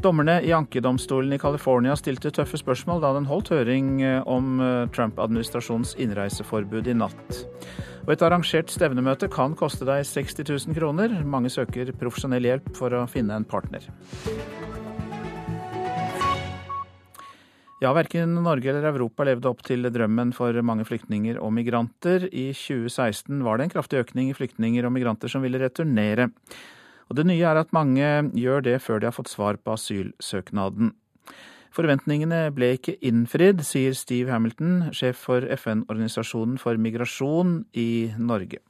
Dommerne i ankedomstolen i California stilte tøffe spørsmål da den holdt høring om Trump-administrasjonens innreiseforbud i natt. Og et arrangert stevnemøte kan koste deg 60 000 kroner. Mange søker profesjonell hjelp for å finne en partner. Ja, verken Norge eller Europa levde opp til drømmen for mange flyktninger og migranter. I 2016 var det en kraftig økning i flyktninger og migranter som ville returnere. Og Det nye er at mange gjør det før de har fått svar på asylsøknaden. Forventningene ble ikke innfridd, sier Steve Hamilton, sjef for FN-organisasjonen for migrasjon i Norge.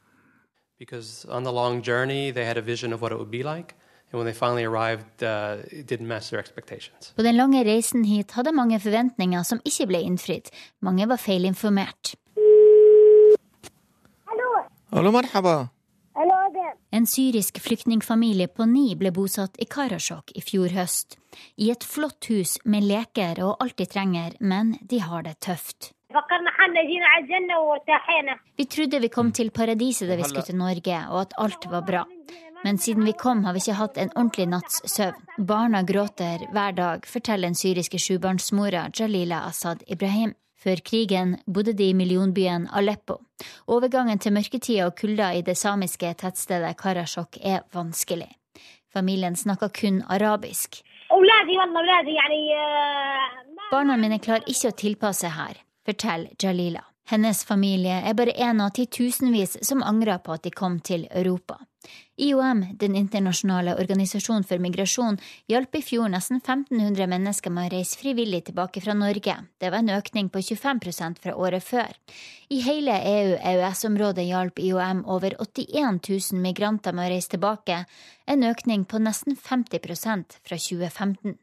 Because on the long journey, they had a vision of what it would be like. And when they finally arrived, uh, it didn't match their expectations. På den lange reisen hit hadde mange forventninger som ikke ble innfridd. Mange var feilinformert. Hallo, marhaba. En syrisk flyktningfamilie på ni ble bosatt i Karasjok i fjor høst. I et flott hus med leker og alt de trenger, men de har det tøft. Vi trodde vi kom til paradiset da vi skulle til Norge, og at alt var bra. Men siden vi kom, har vi ikke hatt en ordentlig natts søvn. Barna gråter hver dag, forteller den syriske sjubarnsmora Jalila Assad Ibrahim. Før krigen bodde de i millionbyen Aleppo. Overgangen til mørketida og kulda i det samiske tettstedet Karasjok er vanskelig. Familien snakker kun arabisk. Barna mine klarer ikke å tilpasse her, forteller Jalila. Hennes familie er bare en av titusenvis som angrer på at de kom til Europa. IOM, den internasjonale organisasjonen for migrasjon, hjalp i fjor nesten 1500 mennesker med å reise frivillig tilbake fra Norge. Det var en økning på 25% fra året før. I hele EU-EØS-området hjalp IOM over 81 000 migranter med å reise tilbake, en økning på nesten 50% fra 2015.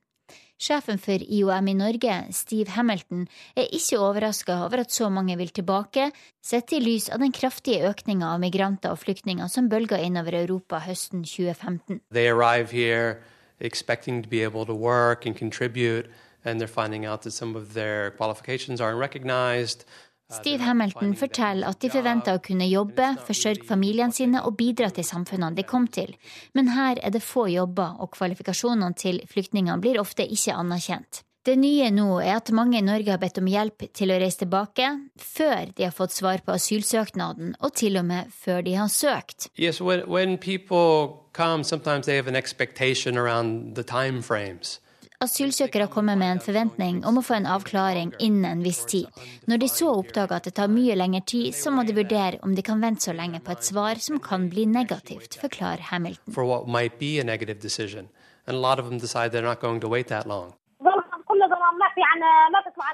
Sjefen for IOM i Norge, Steve Hamilton, er ikke overraska over at så mange vil tilbake, sett i lys av den kraftige økninga av migranter og flyktninger som bølga innover Europa høsten 2015. They arrive here expecting to be able to work and contribute, and they're finding out that some of their qualifications aren't recognized. Steve Hamilton forteller at de forventer å kunne jobbe, forsørge familiene sine og bidra til samfunnene de kom til. Men her er det få jobber, og kvalifikasjonene til flyktningene blir ofte ikke anerkjent. Det nye nå er at mange i Norge har bedt om hjelp til å reise tilbake, før de har fått svar på asylsøknaden, og til og med før de har søkt. Yes, when, when people come, sometimes they have an expectation around the time frames. Asylsøkere kommer med en forventning om å få en avklaring innen en viss tid. Når de så oppdager at det tar mye lengre tid, så må de vurdere om de kan vente så lenge på et svar som kan bli negativt, forklarer Hamilton. For what might be a negative decision. And a lot of them decide they're not going to wait that long.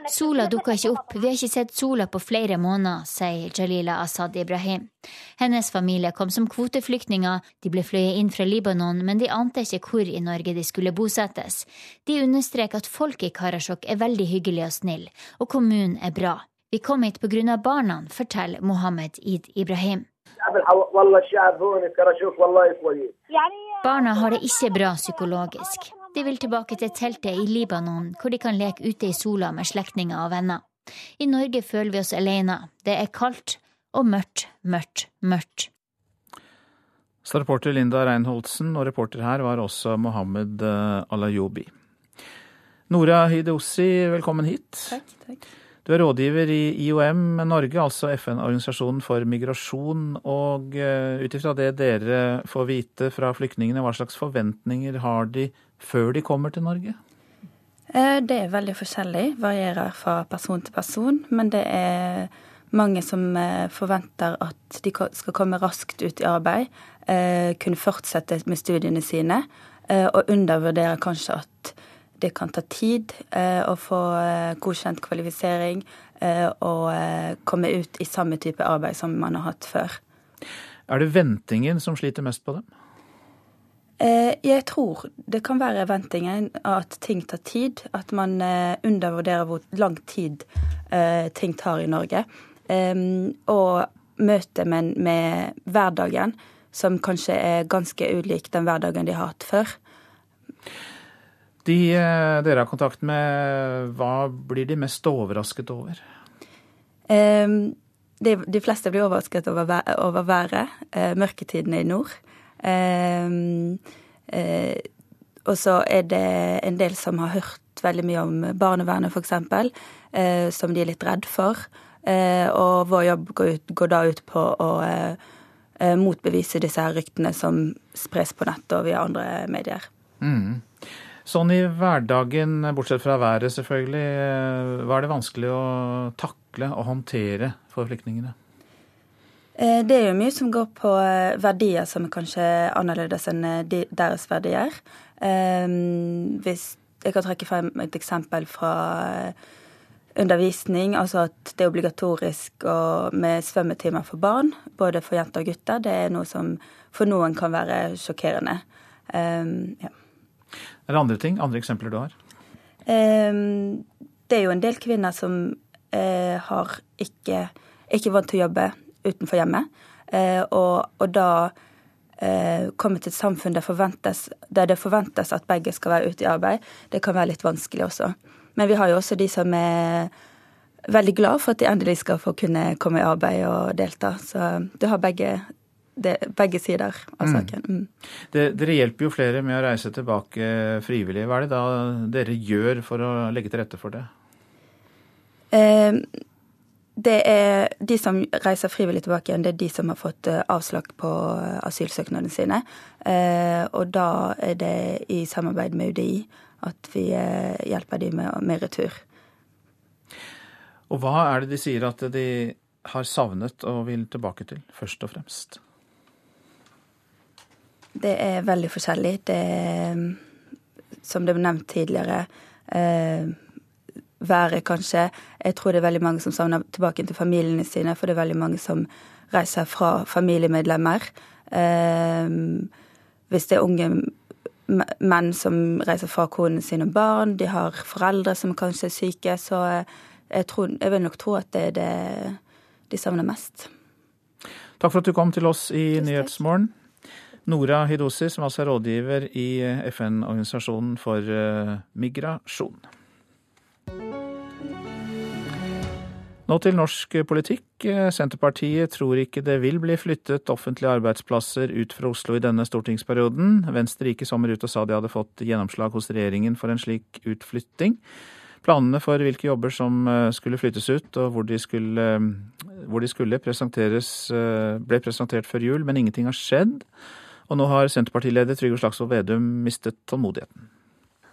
Sola dukka ikke opp, vi har ikke sett sola på flere måneder, sier Jalila Asaad Ibrahim. Hennes familie kom som kvoteflyktninger, de ble fløyet inn fra Libanon, men de ante ikke hvor i Norge de skulle bosettes. De understreker at folk i Karasjok er veldig hyggelige og snille, og kommunen er bra. Vi kom hit av barna, forteller Mohammed Id Ibrahim. Barna har det ikke bra psykologisk. De vil tilbake til teltet i Libanon, hvor de kan leke ute i sola med slektninger og venner. I Norge føler vi oss alene. Det er kaldt og mørkt, mørkt, mørkt. Så reporter Linda Reinholdsen, og reporter her var også Mohammed Alayobi. Nora Hideossi, velkommen hit. Takk, takk. Du er rådgiver i IOM Norge, altså FN-organisasjonen for migrasjon. Og ut ifra det dere får vite fra flyktningene, hva slags forventninger har de før de kommer til Norge? Det er veldig forskjellig, varierer fra person til person. Men det er mange som forventer at de skal komme raskt ut i arbeid, kunne fortsette med studiene sine, og undervurderer kanskje at det kan ta tid å få godkjent kvalifisering og komme ut i samme type arbeid som man har hatt før. Er det ventingen som sliter mest på dem? Jeg tror det kan være ventingen, at ting tar tid. At man undervurderer hvor lang tid ting tar i Norge. Og møtet med, med hverdagen som kanskje er ganske ulik den hverdagen de har hatt før. De eh, dere har kontakt med, hva blir de mest overrasket over? Eh, de, de, fleste blir overrasket over, over været. Eh, mørketidene i nord. Eh, eh, og så er det en del som har hørt veldig mye om barnevernet, f.eks., eh, som de er litt redd for. Eh, og vår jobb går, ut, går da ut på å Eh, motbevise disse her ryktene som spres på nettet og via andre medier. Mm. Sånn i hverdagen, bortsett fra været selvfølgelig, hva er det vanskelig å takle og håndtere for flyktningene? Eh, det er jo mye som går på verdier som er kanskje annerledes enn deres verdier. Hvis jeg kan trekke frem et eksempel fra undervisning, altså at det er obligatorisk med svømmetimer for barn, både for jenter og gutter, det er noe som for noen kan være sjokkerende. Um, ja. Er det andre ting, andre eksempler du har? Um, det er jo en del kvinner som har ikke, ikke vant til å jobbe utenfor hjemmet. Uh, og, og, da uh, komme til et samfunn der, der, det forventes at begge skal være ute i arbeid, det kan være litt vanskelig også. Men vi har jo også de som er veldig glad for at de endelig skal få kunne komme i arbeid og delta. Så du har begge, det, begge sider av mm. saken. Mm. Det, dere hjelper jo flere med å reise tilbake frivillig. Hva er det da dere gjør for å legge til rette for det? Eh, det er de som reiser frivillig tilbake igjen, det er de som har fått eh, avslag på asylsøknadene sine. Eh, og da er det i samarbeid med UDI at vi eh, hjelper dem med, med retur. Og hva er det de sier at de har savnet og vil tilbake til, først og fremst? Det er veldig forskjellig. Det er, som det ble nevnt tidligere, eh, været kanskje. Jeg tror det er veldig mange som savner tilbake til familiene sine, for det er veldig mange som reiser fra familiemedlemmer. Eh, hvis det er unge menn som reiser fra konene sine og barn, de har foreldre som kanskje er syke, så jeg, tror, jeg vil nok tro at det er det de savner mest. Takk for at du kom til oss i Nyhetsmorgen. Nora Hidosi, som altså er rådgiver i FN-organisasjonen for eh, migrasjon. Nå til norsk politikk. Senterpartiet tror ikke det vil bli flyttet offentlige arbeidsplasser ut fra Oslo i denne stortingsperioden. Venstre gikk i sommer ut og sa de hadde fått gjennomslag hos regjeringen for en slik utflytting. Planene for hvilke jobber som eh, skulle flyttes ut og hvor de skulle, eh, hvor de skulle presenteres, eh, ble presentert før jul, men ingenting har skjedd. Og nå har Senterpartileder Trygve Slagsvold Vedum mistet tålmodigheten.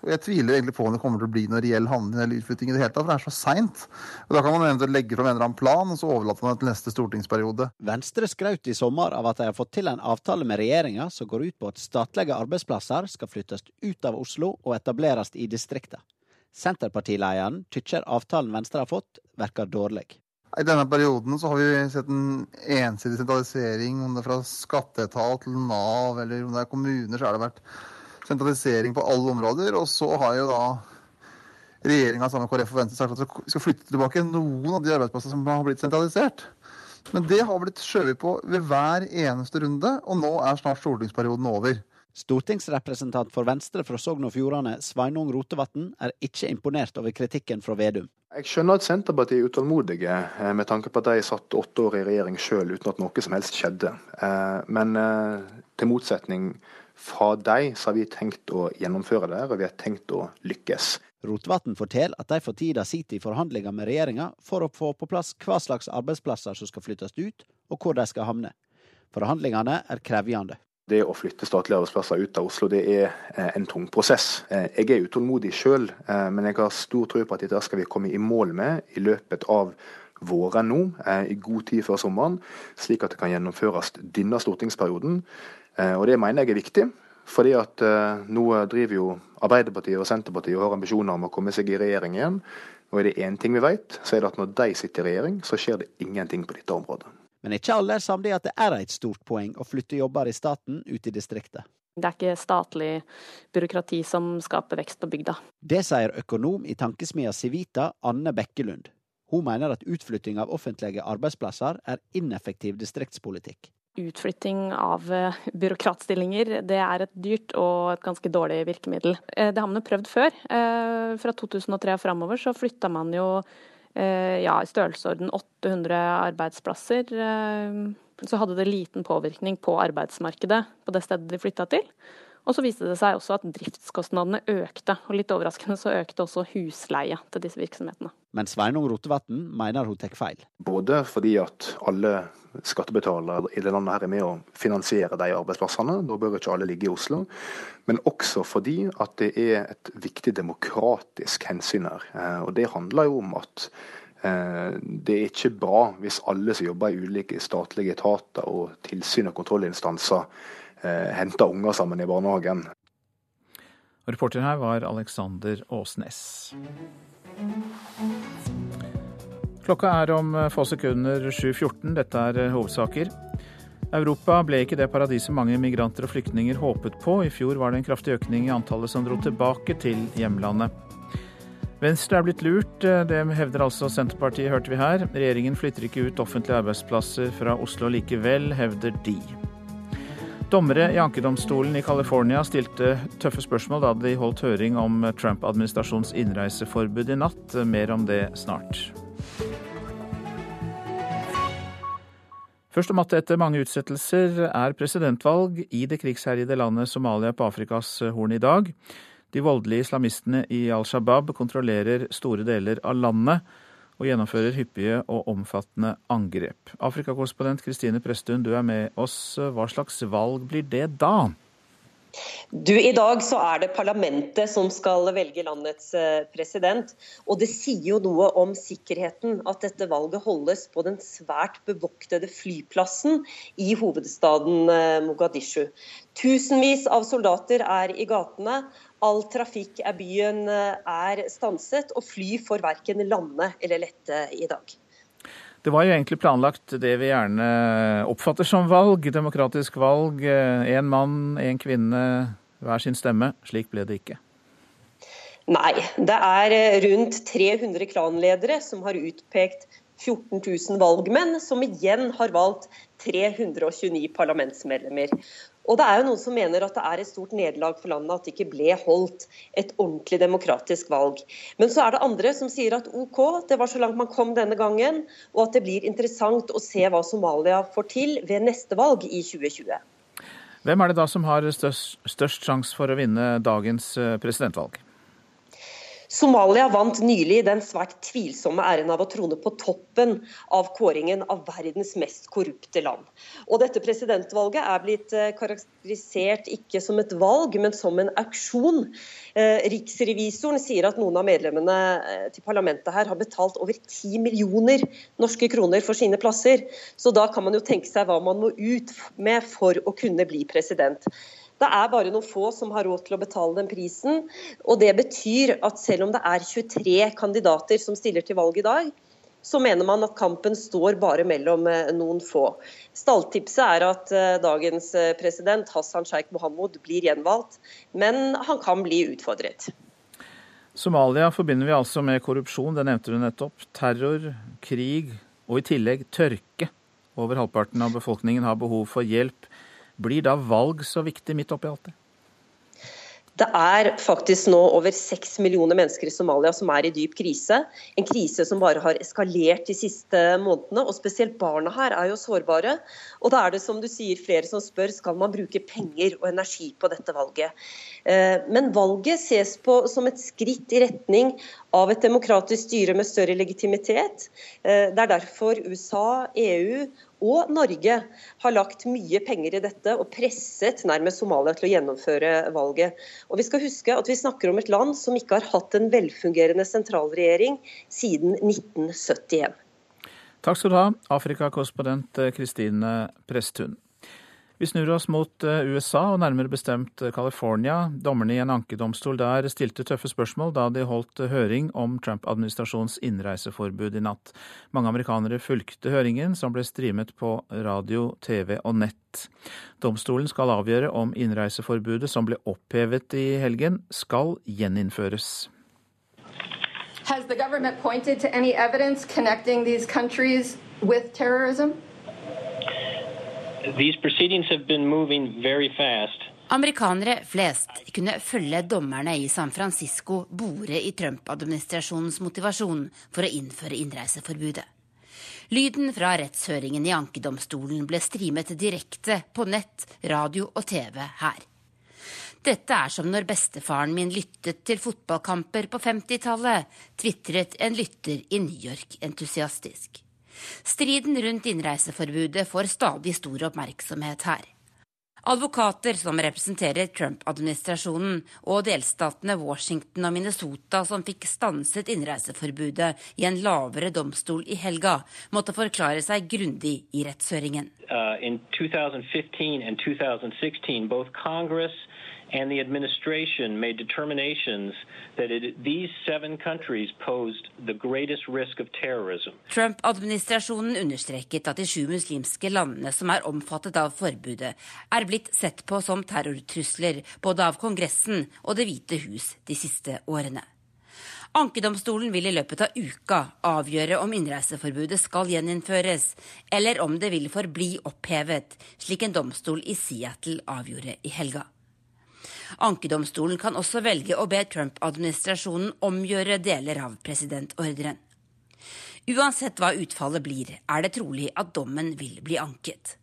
Og jeg tviler egentlig på om det kommer til å bli noe reell handling eller utflytting i det hele tatt, for det er så seint. Da kan man eventuelt legge fram en eller annen plan, og så overlater man det til neste stortingsperiode. Venstre skraut i sommer av at de har fått til en avtale med regjeringa som går ut på at statlige arbeidsplasser skal flyttes ut av Oslo og etableres i distrikta. Senterpartilederen tykker avtalen Venstre har fått, virker dårlig. I denne perioden så har vi sett en ensidig sentralisering, om det er fra skatteetat til Nav eller om det er kommuner, så har det vært sentralisering på alle områder. Og så har jo da regjeringa sammen med KrF og Venstre sagt at vi skal flytte tilbake noen av de arbeidsplassene som har blitt sentralisert. Men det har blitt skjøvet på ved hver eneste runde, og nå er snart stortingsperioden over. Stortingsrepresentant for Venstre fra Sogn og Fjordane, Sveinung Rotevatn, er ikke imponert over kritikken fra Vedum. Jeg skjønner at Senterpartiet er utålmodige, eh, med tanke på at de satt åtte år i regjering sjøl uten at noe som helst skjedde. Eh, men eh, til motsetning fra dem så har vi tenkt å gjennomføre det, og vi har tenkt å lykkes. Rotevatn forteller at de for tida sitter i forhandlinger med regjeringa for å få på plass hva slags arbeidsplasser som skal flyttes ut, og hvor de skal havne. Forhandlingene er krevjende. Det å flytte statlige arbeidsplasser ut av Oslo det er eh, en tung prosess. Eh, jeg er utålmodig sjøl, eh, men jeg har stor tro på at dette skal vi komme i mål med i løpet av våren nå, i god tid før sommeren, slik at det kan gjennomføres denne stortingsperioden. Og Det mener jeg er viktig, Fordi at uh, nå driver jo Arbeiderpartiet og Senterpartiet og har ambisjoner om å komme seg i regjering igjen. Og er det én ting vi vet, så er det at når de sitter i regjering, så skjer det ingenting på dette området. Men ikke alle er samde i at det er et stort poeng å flytte jobber i staten ut i distriktet. Det er ikke statlig byråkrati som skaper vekst på bygda. Det sier økonom i tankesmia Civita, Anne Bekkelund. Hun mener at utflytting av offentlige arbeidsplasser er ineffektiv distriktspolitikk. Utflytting av eh, byråkratstillinger det er et dyrt og et ganske dårlig virkemiddel. Eh, det har man jo prøvd før. Eh, fra 2003 og framover så flytta man jo ja, i størrelsesorden 800 arbeidsplasser. Så hadde det liten påvirkning på arbeidsmarkedet på det stedet de flytta til. Og så viste det seg også at driftskostnadene økte, og litt overraskende så økte også husleie til disse virksomhetene. Men Sveinung Rotevatn mener hun tar feil. Både fordi at alle skattebetalere i det landet her er med å finansiere de arbeidsplassene, da bør ikke alle ligge i Oslo. Men også fordi at det er et viktig demokratisk hensyn her. Eh, og det handler jo om at eh, det er ikke bra hvis alle som jobber i ulike statlige etater og tilsyn og kontrollinstanser eh, henta unger sammen i barnehagen. Reporter her var Alexander Åsnes. Klokka er om få sekunder 7.14. Dette er eh, hovedsaker. Europa ble ikke det paradiset mange migranter og flyktninger håpet på. I fjor var det en kraftig økning i antallet som dro tilbake til hjemlandet. Venstre er blitt lurt, eh, det hevder altså Senterpartiet, hørte vi her. Regjeringen flytter ikke ut offentlige arbeidsplasser fra Oslo likevel, hevder de. Dommere i ankedomstolen i California stilte tøffe spørsmål da de holdt høring om Trump-administrasjonens innreiseforbud i natt. Mer om det snart. Først om at etter mange utsettelser er presidentvalg i det krigsherjede landet Somalia på Afrikas Horn i dag. De voldelige islamistene i Al Shabaab kontrollerer store deler av landet og gjennomfører hyppige og omfattende angrep. Afrikakorrespondent Kristine Presttun, du er med oss. Hva slags valg blir det da? Du, I dag så er det parlamentet som skal velge landets eh, president. Og det sier jo noe om sikkerheten at dette valget holdes på den svært bevoktede flyplassen i hovedstaden eh, Mogadishu. Tusenvis av soldater er i gatene. All trafikk i byen eh, er stanset, og fly får verken lande eller lette i dag. Det var jo egentlig planlagt det vi gjerne oppfatter som valg, demokratisk valg. Én eh, mann, én kvinne, hver sin stemme. Slik ble det ikke. Nei, det er eh, rundt 300 klanledere som har utpekt 14 000 valgmenn, som igjen har valgt 329 parlamentsmedlemmer. Og det er jo noen som mener at det er et stort nederlag for landet at det ikke ble holdt et ordentlig demokratisk valg. Men så er det andre som sier at OK, det var så langt man kom denne gangen, og at det blir interessant å se hva Somalia får til ved neste valg i 2020. Hvem er det da som har størst, størst sjanse for å vinne dagens eh, presidentvalg? Somalia vant nylig den svært tvilsomme æren av å trone på toppen av kåringen av verdens mest korrupte land. Og dette presidentvalget er blitt eh, karakterisert ikke som et valg, men som en auksjon. Eh, riksrevisoren sier at noen av medlemmene eh, til parlamentet her har betalt over 10 millioner norske kroner for sine plasser. Så da kan man jo tenke seg hva man må ut med for å kunne bli president. Det er bare noen få som har råd til å betale den prisen. og Det betyr at selv om det er 23 kandidater som stiller til valg i dag, så mener man at kampen står bare mellom eh, noen få. Stalltipset er at eh, dagens eh, president Hassan Sheikh Mohammed blir gjenvalgt, men han kan bli utfordret. Somalia forbinder vi altså med korrupsjon, det nevnte du nettopp. Terror, krig og i tillegg tørke. Over halvparten av befolkningen har behov for hjelp. Blir da valg så viktig midt oppi alt det? Det er faktisk nå over seks millioner mennesker i Somalia som er i dyp krise. En krise som bare har eskalert de siste månedene. og Spesielt barna her er jo sårbare. Og da er det som du sier flere som spør skal man bruke penger og energi på dette valget. Eh, men valget ses på som et skritt i retning av et demokratisk styre med større legitimitet. Eh, det er derfor USA, EU og Norge har lagt mye penger i dette og presset nærmest Somalia til å gjennomføre valget. Og Vi skal huske at vi snakker om et land som ikke har hatt en velfungerende sentralregjering siden 1971. Takk skal du ha, Afrikakorrespondent Kristine Presttun. Vi snur oss mot eh, USA, og nærmere bestemt eh, California. Dommerne i en ankedomstol der stilte tøffe spørsmål da de holdt eh, høring om Trump-administrasjonens innreiseforbud i natt. Mange amerikanere fulgte høringen, som ble streamet på radio, TV og nett. Domstolen skal avgjøre om innreiseforbudet som ble opphevet i helgen, skal gjeninnføres. Has the government pointed to any evidence connecting these countries with terrorism? Amerikanere flest kunne følge dommerne i San Francisco bore i Trump-administrasjonens motivasjon for å innføre innreiseforbudet. Lyden fra rettshøringen i ankedomstolen ble streamet direkte på nett, radio og TV her. Dette er som når bestefaren min lyttet til fotballkamper på 50-tallet, tvitret en lytter i New York entusiastisk. Striden rundt innreiseforbudet får stadig stor oppmerksomhet her. Advokater som representerer Trump-administrasjonen og delstatene Washington og Minnesota som fikk stanset innreiseforbudet i en lavere domstol i helga, måtte forklare seg grundig i rettshøringen. Uh, in 2015 and 2016, both Congress and the administration made determinations that it, these seven countries posed the greatest risk of terrorism. Trump-administrasjonen understreket at de sju muslimske landene som er omfattet av forbudet, er blitt sett på som terrortrusler både av Kongressen og Det hvite hus de siste årene. Ankedomstolen vil i løpet av uka avgjøre om innreiseforbudet skal gjeninnføres, eller om det vil forbli opphevet, slik en domstol i Seattle avgjorde i helga. Ankedomstolen kan også velge å be Trump-administrasjonen omgjøre deler av presidentordren. Uansett hva utfallet blir, er det trolig at dommen vil bli anket.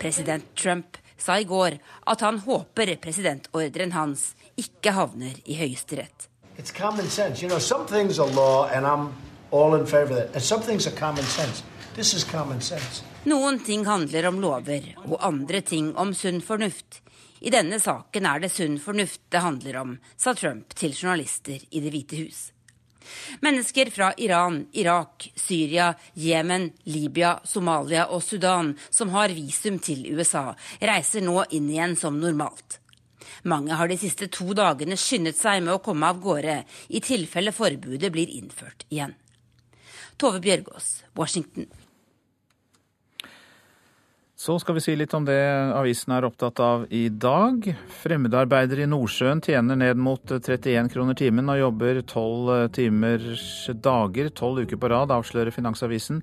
President Trump sa i går at han håper presidentordren hans ikke havner i Høyesterett. You know, some things are law, and I'm all in favor of that. And some things are common sense. This is common sense. Noen ting handler om lover, og andre ting om sunn fornuft. I denne saken er det sunn fornuft det handler om, sa Trump til journalister i Det hvite hus. Mennesker fra Iran, Irak, Syria, Jemen, Libya, Somalia og Sudan som har visum til USA, reiser nå inn igjen som normalt. Mange har de siste to dagene skyndet seg med å komme av gårde, i tilfelle forbudet blir innført igjen. Tove Bjørgaas, Washington. Så skal vi si litt om det avisen er opptatt av i dag. Fremmedarbeidere i Nordsjøen tjener ned mot 31 kroner timen og jobber 12 timers dager tolv uker på rad, avslører Finansavisen.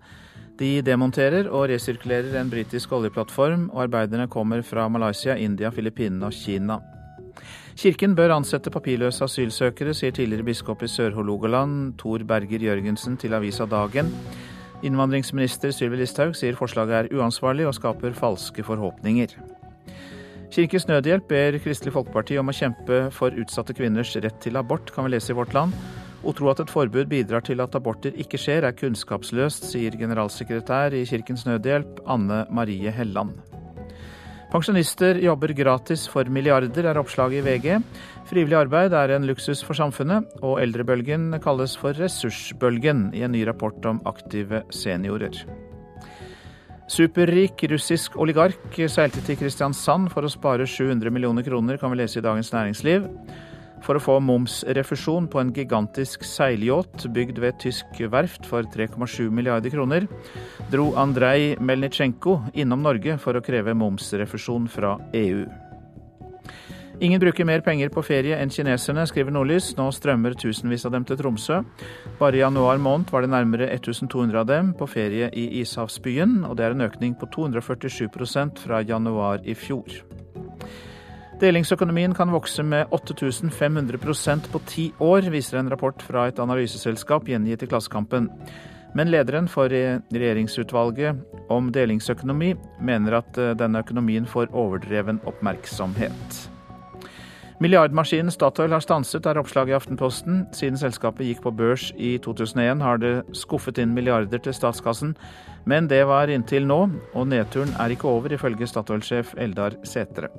De demonterer og resirkulerer en britisk oljeplattform, og arbeiderne kommer fra Malaysia, India, Filippinene og Kina. Kirken bør ansette papirløse asylsøkere, sier tidligere biskop i Sør-Hålogaland, Tor Berger Jørgensen, til avisa Dagen. Innvandringsminister Sylvi Listhaug sier forslaget er uansvarlig og skaper falske forhåpninger. Kirkens Nødhjelp ber Kristelig Folkeparti om å kjempe for utsatte kvinners rett til abort, kan vi lese i Vårt Land. Å tro at et forbud bidrar til at aborter ikke skjer, er kunnskapsløst, sier generalsekretær i Kirkens Nødhjelp, Anne Marie Helland. Pensjonister jobber gratis for milliarder, er oppslaget i VG. Frivillig arbeid er en luksus for samfunnet, og eldrebølgen kalles for ressursbølgen i en ny rapport om aktive seniorer. Superrik russisk oligark seilte til Kristiansand for å spare 700 millioner kroner, kan vi lese i Dagens Næringsliv. For å få momsrefusjon på en gigantisk seilyacht bygd ved et tysk verft for 3,7 milliarder kroner, dro Andrej Melnitsjenko innom Norge for å kreve momsrefusjon fra EU. Ingen bruker mer penger på ferie enn kineserne, skriver Nordlys. Nå strømmer tusenvis av dem til Tromsø. Bare i januar måned var det nærmere 1200 av dem på ferie i ishavsbyen, og det er en økning på 247% fra januar i fjor. Delingsøkonomien kan vokse med 8500% på ti år, viser en rapport fra et analyseselskap gjengitt i Klassekampen. Men lederen for regjeringsutvalget om delingsøkonomi mener at eh, denne økonomien får overdreven oppmerksomhet. Milliardmaskinen Statoil har stanset, er oppslaget i Aftenposten. Siden selskapet gikk på børs i 2001 har det skuffet inn milliarder til statskassen. Men det var inntil nå, og nedturen er ikke over, ifølge Statoil-sjef Eldar Sætre.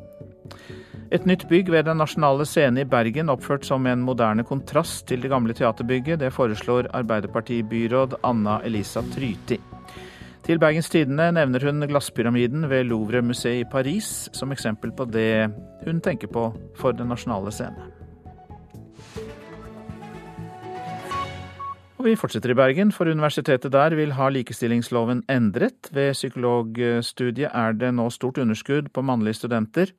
Et nytt bygg ved Den nasjonale scene i Bergen, oppført som en moderne kontrast til det gamle teaterbygget, det foreslår Arbeiderpartibyråd Anna Elisa Tryti. Til Bergens Tidende nevner hun glasspyramiden ved Louvre-museet i Paris som eksempel på det hun tenker på for Den nasjonale scene. Og vi fortsetter i Bergen, for universitetet der vil ha likestillingsloven endret. Ved psykologstudiet er det nå stort underskudd på mannlige studenter.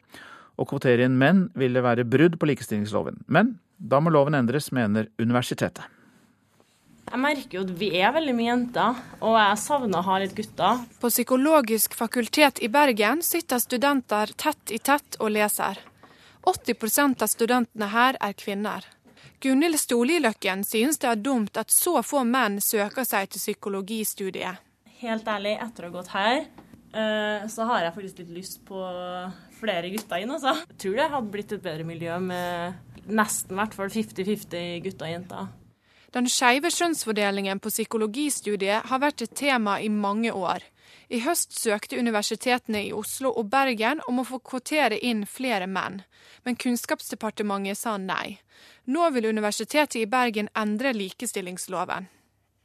Å kvotere inn menn ville være brudd på likestillingsloven. Men da må loven endres, mener universitetet. Jeg merker jo at vi er veldig mye jenter, og jeg savner å ha litt gutter. På Psykologisk fakultet i Bergen sitter studenter tett i tett og leser. 80% av studentene her er kvinner. Gunhild Storliløkken synes det er dumt at så få menn søker seg til psykologistudiet. Helt ærlig, etter å ha gått her, eh, så har jeg faktisk litt lyst på flere gutter inn, altså. Jeg tror det hadde blitt et bedre miljø med nesten hvert fall 50-50 gutter og jenter. Den skeive kjønnsfordelingen på psykologistudiet har vært et tema i mange år. I høst søkte universitetene i Oslo og Bergen om å få kvotere inn flere menn, men Kunnskapsdepartementet sa nei. Nå vil Universitetet i Bergen endre likestillingsloven.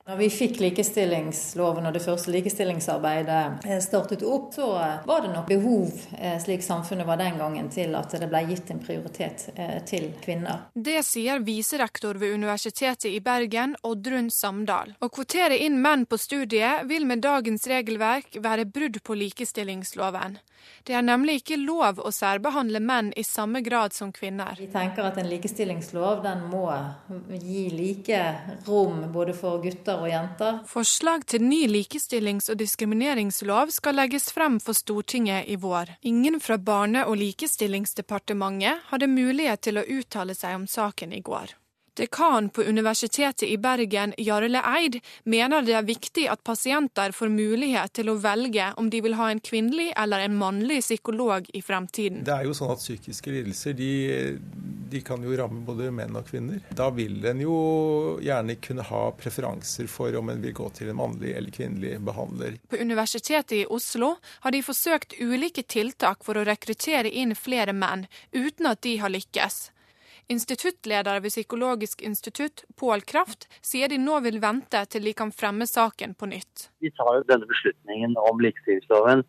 Når vi fikk likestillingsloven og det første likestillingsarbeidet eh, startet opp, så eh, var det nok behov, eh, slik samfunnet var den gangen, til at det ble gitt en prioritet til kvinner. Det sier viserektor ved Universitetet i Bergen, Oddrun Samdal. Å kvotere inn menn på studiet vil med dagens regelverk være brudd på likestillingsloven. Det er nemlig ikke lov å særbehandle menn i samme grad som kvinner. Vi tenker at en likestillingslov den må gi like rom både for gutter og jenter. Forslag til ny likestillings- og diskrimineringslov skal legges frem for Stortinget i vår. Ingen fra Barne- og likestillingsdepartementet hadde mulighet til å uttale seg om saken i går. Dekan på Universitetet i Bergen, Jarle Eid, mener det er viktig at pasienter får mulighet til å velge om de vil ha en kvinnelig eller en mannlig psykolog i fremtiden. Det er jo sånn at Psykiske lidelser de, de kan jo ramme både menn og kvinner. Da vil en jo gjerne kunne ha preferanser for om en vil gå til en mannlig eller kvinnelig behandler. På Universitetet i Oslo har de forsøkt ulike tiltak for å rekruttere inn flere menn, uten at de har lykkes. Instituttleder ved Psykologisk institutt, Pål Kraft, sier de nå vil vente til de kan fremme saken på nytt. Vi tar jo denne beslutningen om likestillingsloven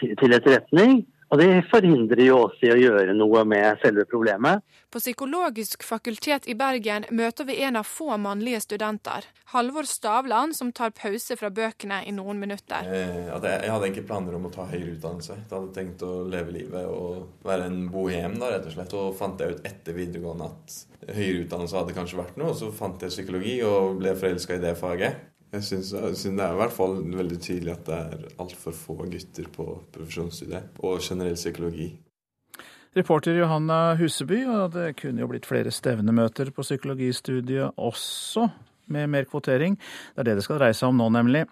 til etterretning. Og det forhindrer jo oss i å gjøre noe med selve problemet. På Psykologisk fakultet i Bergen møter vi en av få mannlige studenter. Halvor Stavland, som tar pause fra bøkene i noen minutter. Eh, jeg hadde ikke planer om å ta høyere utdannelse. Jeg hadde tenkt å leve livet og være en bohem, da, rett og slett. Og fant jeg ut etter videregående at høyere utdannelse hadde kanskje vært noe. Og så fant jeg psykologi og ble forelska i det faget. Jeg syns, det er i hvert fall veldig tydelig at det er altfor få gutter på profesjonsstudiet og generell psykologi. Reporter Johanna Huseby, og det kunne jo blitt flere stevnemøter på psykologistudiet også, med mer kvotering. Det er det det skal dreie seg om nå, nemlig.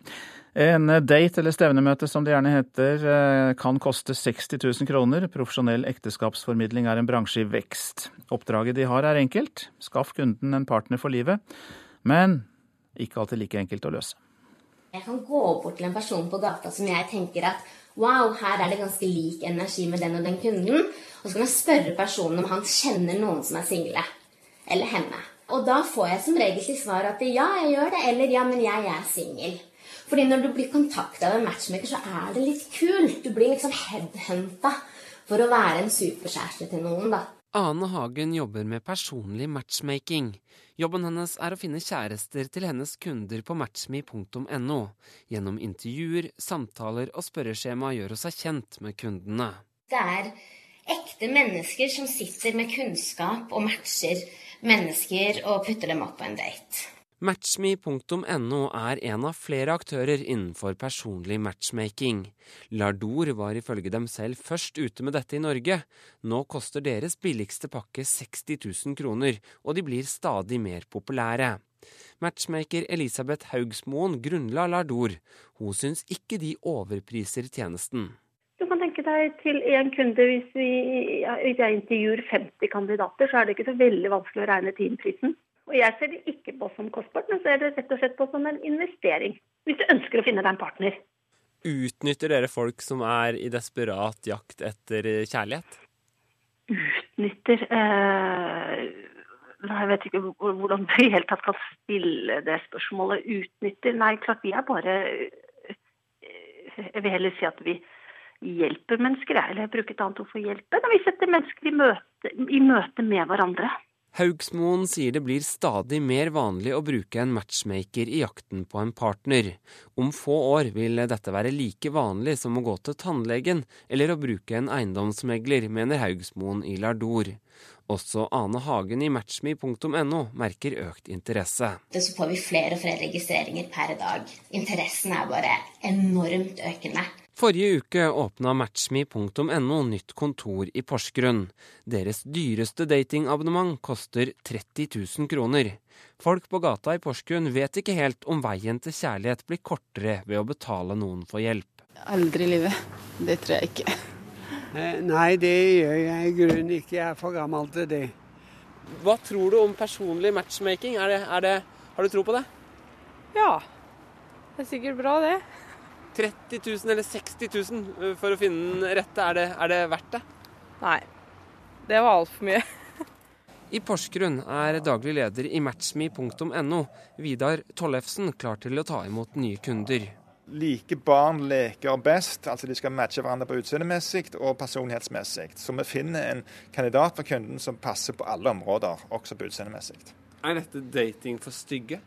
En date eller stevnemøte, som det gjerne heter, eh, kan koste 60 000 kroner. Profesjonell ekteskapsformidling er en bransje i vekst. Oppdraget de har er enkelt. Skaff kunden en partner for livet. Men ikke alltid like enkelt å løse. Jeg kan gå bort til en person på gata som jeg tenker at wow, her er det ganske lik energi med den og den kunden. Og så kan jeg spørre personen om han kjenner noen som er single. Eller henne. Og da får jeg som regel til svar at ja, jeg gjør det, eller ja, men jeg er singel. Fordi når du blir kontakta av en matchmaker, så er det litt kult. Du blir liksom headhunta for å være en superkjæreste til noen, da. Ane Hagen jobber med personlig matchmaking. Jobben hennes er å finne kjærester til hennes kunder på matchme.no. Gjennom intervjuer, samtaler og spørreskjema gjør hun seg kjent med kundene. Det er ekte mennesker som sitter med kunnskap og matcher mennesker og putter dem opp på en date. Matchme.no er en av flere aktører innenfor personlig matchmaking. Lardor var ifølge dem selv først ute med dette i Norge. Nå koster deres billigste pakke 60 000 kroner, og de blir stadig mer populære. Matchmaker Elisabeth Haugsmoen grunnla Lardor. Hun syns ikke de overpriser tjenesten. Du kan tenke deg til én kunde, hvis, vi, hvis jeg intervjuer 50 kandidater, så er det ikke så veldig vanskelig å regne timeprisen. Og jeg ser det ikke på som kostbart, men ser det rett og slett på som en investering. Hvis du ønsker å finne deg en partner. Utnytter dere folk som er i desperat jakt etter kjærlighet? Utnytter eh, Jeg vet ikke hvordan du i hele tatt kan stille det spørsmålet. Utnytter Nei, klart vi er bare Jeg vil heller si at vi hjelper mennesker, eller bruke et annet ord for hjelpe, når vi setter mennesker i møte, i møte med hverandre. Haugsmoen sier det blir stadig mer vanlig å bruke en matchmaker i jakten på en partner. Om få år vil dette være like vanlig som å gå til tannlegen eller å bruke en eiendomsmegler, mener Haugsmoen i Lardor. Også Ane Hagen i matchme.no merker økt interesse. Så får vi flere og flere registreringer per dag. Interessen er bare enormt økende. Forrige uke åpna matchme.no nytt kontor i Porsgrunn. Deres dyreste datingabonnement koster 30 000 kroner. Folk på gata i Porsgrunn vet ikke helt om veien til kjærlighet blir kortere ved å betale noen for hjelp. Aldri i livet. Det tror jeg ikke. Eh, nei, det gjør jeg i grunnen ikke. Jeg er for gammel til det. Hva tror du om personlig matchmaking? Er det, er det, har du tro på det? Ja. Det er sikkert bra, det. 30 000 eller 60 000 for å finne den rette, er det, er det verdt det? Nei. Det var altfor mye. I Porsgrunn er daglig leder i matchme.no, Vidar Tollefsen, klar til å ta imot nye kunder. Like barn leker best, altså de skal matche hverandre på utseendemessig og personlighetsmessig. Så vi finner en kandidat for kunden som passer på alle områder, også på utseendemessig. Er dette dating for stygge?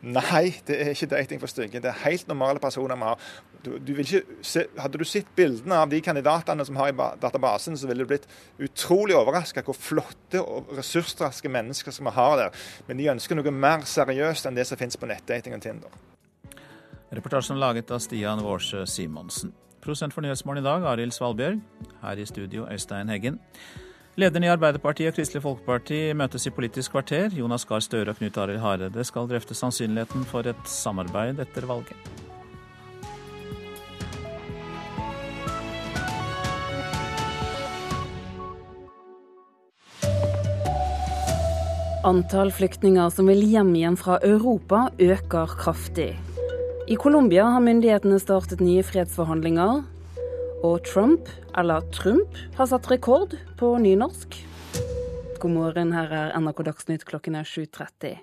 Nei, det er ikke dating for stygge. Det er helt normale personer vi har. Du, du se, hadde du sett bildene av de kandidatene som har i databasen, så ville du blitt utrolig overraska hvor flotte og ressursraske mennesker som vi har der. Men de ønsker noe mer seriøst enn det som finnes på nettdating og Tinder. Reportasjen laget av Stian Vårsø Simonsen. Prosent for Nyhetsmorgen i dag, Arild Svalbjørg. Her i studio, Øystein Heggen. Lederne i Arbeiderpartiet og Kristelig Folkeparti møtes i Politisk kvarter. Jonas Gahr Støre og Knut Arild Hareide skal drøfte sannsynligheten for et samarbeid etter valget. Antall flyktninger som vil hjem igjen fra Europa, øker kraftig. I Colombia har myndighetene startet nye fredsforhandlinger. Og Trump, eller Trump, har satt rekord på nynorsk. God morgen, her er NRK Dagsnytt klokken er 7.30.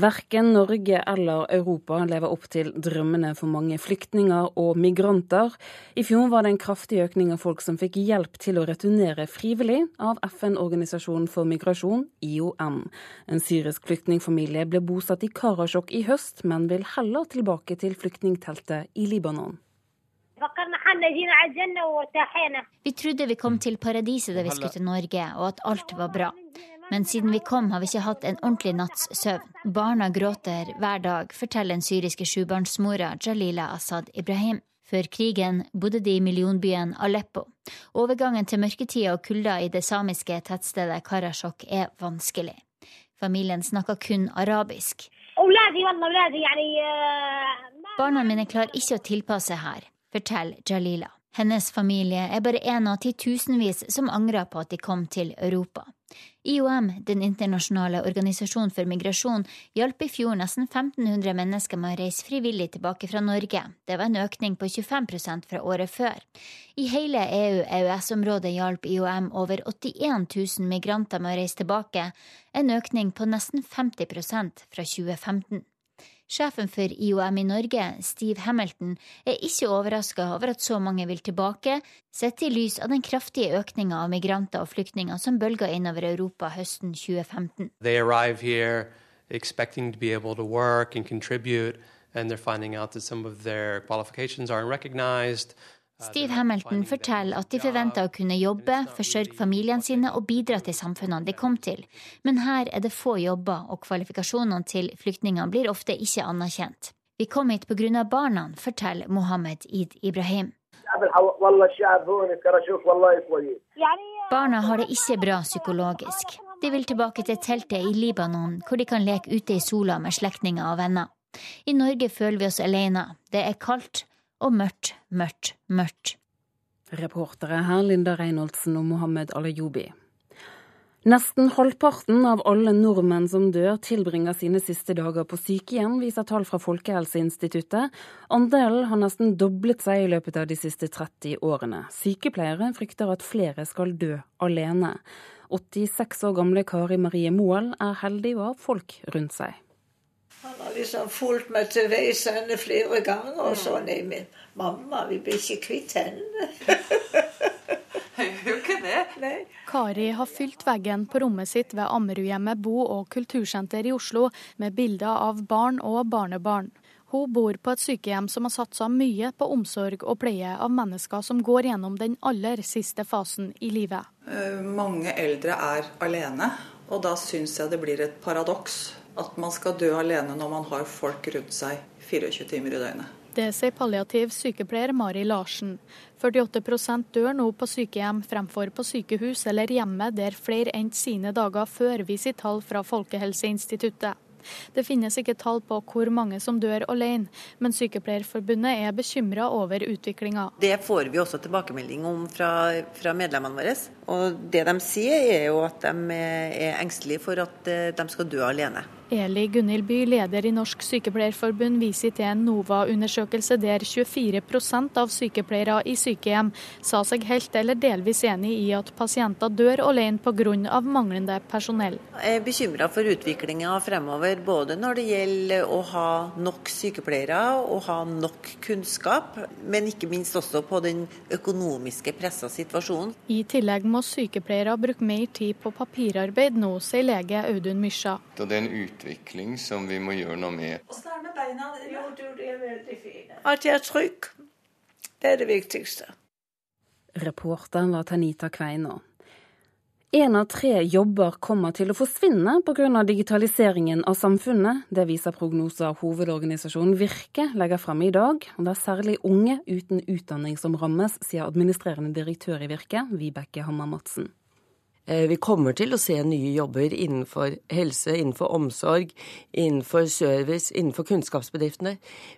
Verken Norge eller Europa lever opp til drømmene for mange flyktninger og migranter. I fjor var det en kraftig økning av folk som fikk hjelp til å returnere frivillig av FN-organisasjonen for migrasjon, IOM. En syrisk flyktningfamilie ble bosatt i Karasjok i høst, men vil heller tilbake til flyktningteltet i Libanon. Vi trodde vi kom til paradiset da vi skulle til Norge, og at alt var bra. Men siden vi kom har vi ikke hatt en ordentlig natts søvn. Barna gråter hver dag, forteller den syriske sjubarnsmora Jalila Assad Ibrahim. Før krigen bodde de i millionbyen Aleppo. Overgangen til mørketida og kulda i det samiske tettstedet Karasjok er vanskelig. Familien snakker kun arabisk. Barna mine klarer ikke å tilpasse her forteller Jalila. Hennes familie er bare en av titusenvis som angrer på at de kom til Europa. IOM, Den internasjonale organisasjonen for migrasjon, hjalp i fjor nesten 1500 mennesker med å reise frivillig tilbake fra Norge. Det var en økning på 25% fra året før. I hele EU-EØS-området hjalp IOM over 81 000 migranter med å reise tilbake, en økning på nesten 50% fra 2015. Sjefen for IOM i Norge, Steve Hamilton, er ikke overraska over at så mange vil tilbake, sett i lys av den kraftige økninga av migranter og flyktninger som bølga innover Europa høsten 2015. They arrive here expecting to be able to work and contribute, and they're finding out that some of their qualifications aren't recognized. Steve Hamilton forteller at de forventer å kunne jobbe, forsørge familiene sine og bidra til samfunnene de kom til. Men her er det få jobber, og kvalifikasjonene til flyktningene blir ofte ikke anerkjent. Vi kom hit pga. barna, forteller Mohammed Id Ibrahim. Barna har det ikke bra psykologisk. De vil tilbake til teltet i Libanon, hvor de kan leke ute i sola med slektninger og venner. I Norge føler vi oss alene. Det er kaldt, og mørkt, mørkt, mørkt. Reportere her Linda Reinholdsen og Mohammed Alayobi. Nesten halvparten av alle nordmenn som dør, tilbringer sine siste dager på sykehjem, viser tall fra Folkehelseinstituttet. Andelen har nesten doblet seg i løpet av de siste 30 årene. Sykepleiere frykter at flere skal dø alene. 86 år gamle Kari Marie Moel er heldig å ha folk rundt seg. Han har liksom fulgt meg til veis ende flere ganger. Og så nei, men mamma, vi blir ikke kvitt henne. Kari har fylt veggen på rommet sitt ved Ammerudhjemmet bo- og kultursenter i Oslo med bilder av barn og barnebarn. Hun bor på et sykehjem som har satsa mye på omsorg og pleie av mennesker som går gjennom den aller siste fasen i livet. Eh, mange eldre er alene, og da syns jeg det blir et paradoks at man skal dø alene når man har folk rundt seg 24 timer i døgnet. Det sier palliativ sykepleier Mari Larsen. 48% dør nå på sykehjem fremfor på sykehus eller hjemme der flere endte sine dager før, viser tall fra Folkehelseinstituttet. Det finnes ikke tall på hvor mange som dør alene, men Sykepleierforbundet er bekymra over utviklinga. Det får vi også tilbakemelding om fra, fra, medlemmene våre. Og Det de sier er jo at de er engstelige for at eh, de skal dø alene. Eli Gunhild By, leder i Norsk Sykepleierforbund, viser til en NOVA-undersøkelse der 24% av sykepleiere i sykehjem sa seg helt eller delvis enig i at pasienter dør alene pga. manglende personell. Jeg er bekymra for utviklinga fremover, både når det gjelder å ha nok sykepleiere og ha nok kunnskap, men ikke minst også på den økonomiske pressa situasjonen. I tillegg må sykepleiere bruke mer tid på papirarbeid nå, sier lege Audun Mysja. Det er en utvikling som vi må gjøre noe med. Åssen er det med beina? Jo, du, de er veldig fine. At jeg er trygg. Det er det viktigste. Reporteren var Tanita Kveina. Én av tre jobber kommer til å forsvinne pga. digitaliseringen av samfunnet. Det viser prognoser hovedorganisasjonen Virke legger frem i dag. Og det er særlig unge uten utdanning som rammes, sier administrerende direktør i Virke, Vibeke Hammer Madsen. Vi kommer til å se nye jobber innenfor helse, innenfor omsorg, innenfor service, innenfor kunnskapsbedriftene.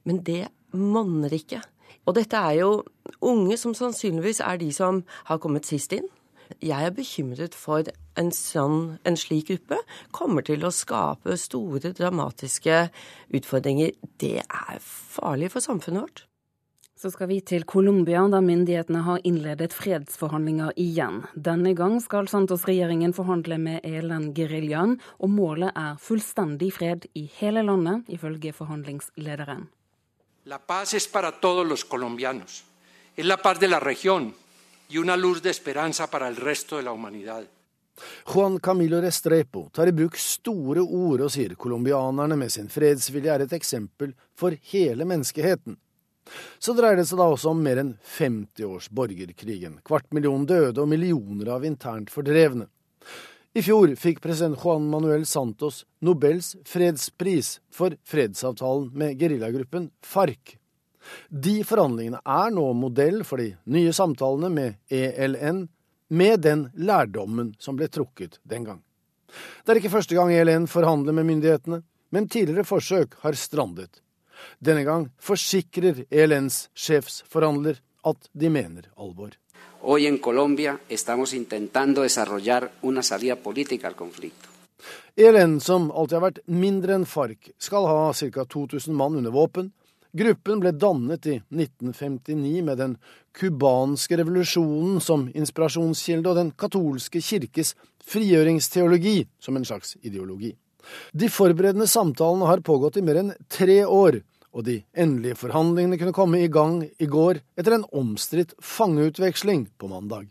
Men det monner ikke. Og dette er jo unge som sannsynligvis er de som har kommet sist inn. Jeg er bekymret for en, sånn, en slik gruppe kommer til å skape store, dramatiske utfordringer. Det er farlig for samfunnet vårt. Så skal vi til Colombia, der myndighetene har innledet fredsforhandlinger igjen. Denne gang skal Santos-regjeringen forhandle med ELN-geriljaen, og målet er fullstendig fred i hele landet, ifølge forhandlingslederen. La paz es para todos los colombianos. Es la paz de la región y una luz de esperanza para el resto de la humanidad. Juan Camilo Restrepo tar i bruk store ord og sier colombianerne med sin fredsvilje er et eksempel for hele menneskeheten. Så dreier det seg da også om mer enn 50 års borgerkrigen, kvart million døde og millioner av internt fordrevne. I fjor fikk president Juan Manuel Santos Nobels fredspris for fredsavtalen med geriljagruppen FARC. De forhandlingene er nå modell for de nye samtalene med ELN, med den lærdommen som ble trukket den gang. Det er ikke første gang ELN forhandler med myndighetene, men tidligere forsøk har strandet. Denne gang forsikrer ELNs sjefsforhandler at de mener alvor. Hoy en Colombia estamos intentando desarrollar una salida política al conflicto. ELN, som alltid har vært mindre enn FARC, skal ha ca. 2000 mann under våpen. Gruppen ble dannet i 1959 med den cubanske revolusjonen som inspirasjonskilde og den katolske kirkes frigjøringsteologi som en slags ideologi. De forberedende samtalene har pågått i mer enn tre år, og de endelige forhandlingene kunne komme i gang i går etter en omstridt fangeutveksling på mandag.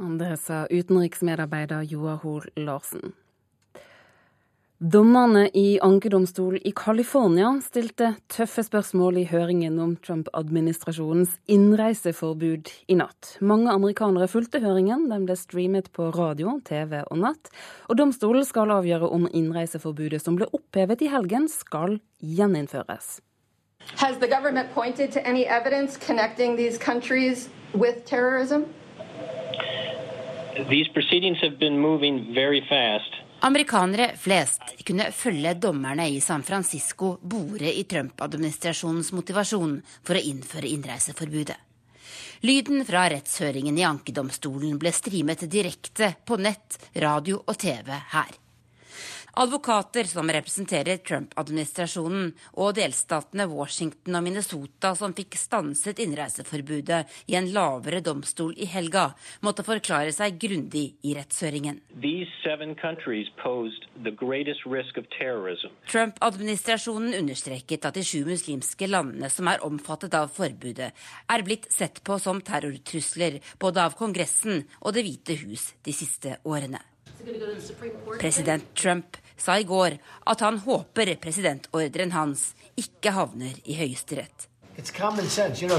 Det sa utenriksmedarbeider Joar Hoel Larsen. Dommerne i ankedomstolen i California stilte tøffe spørsmål i høringen om Trump-administrasjonens innreiseforbud i natt. Mange amerikanere fulgte høringen. Den ble streamet på radio, TV og natt. Og domstolen skal avgjøre om innreiseforbudet som ble opphevet i helgen, skal gjeninnføres. Has the government pointed to any evidence connecting these countries with terrorism? These proceedings have been moving very fast. Amerikanere flest kunne følge dommerne i San Francisco bore i Trump-administrasjonens motivasjon for å innføre innreiseforbudet. Lyden fra rettshøringen i ankedomstolen ble streamet direkte på nett, radio og TV her. Advokater som representerer Trump-administrasjonen, og delstatene Washington og Minnesota som fikk stanset innreiseforbudet i en lavere domstol i helga, måtte forklare seg grundig i rettshøringen. Trump-administrasjonen understreket at de sju muslimske landene som er omfattet av forbudet, er blitt sett på som terrortrusler både av Kongressen og Det hvite hus de siste årene. President Trump sa i går at han håper presidentordren hans ikke havner i Høyesterett. You know,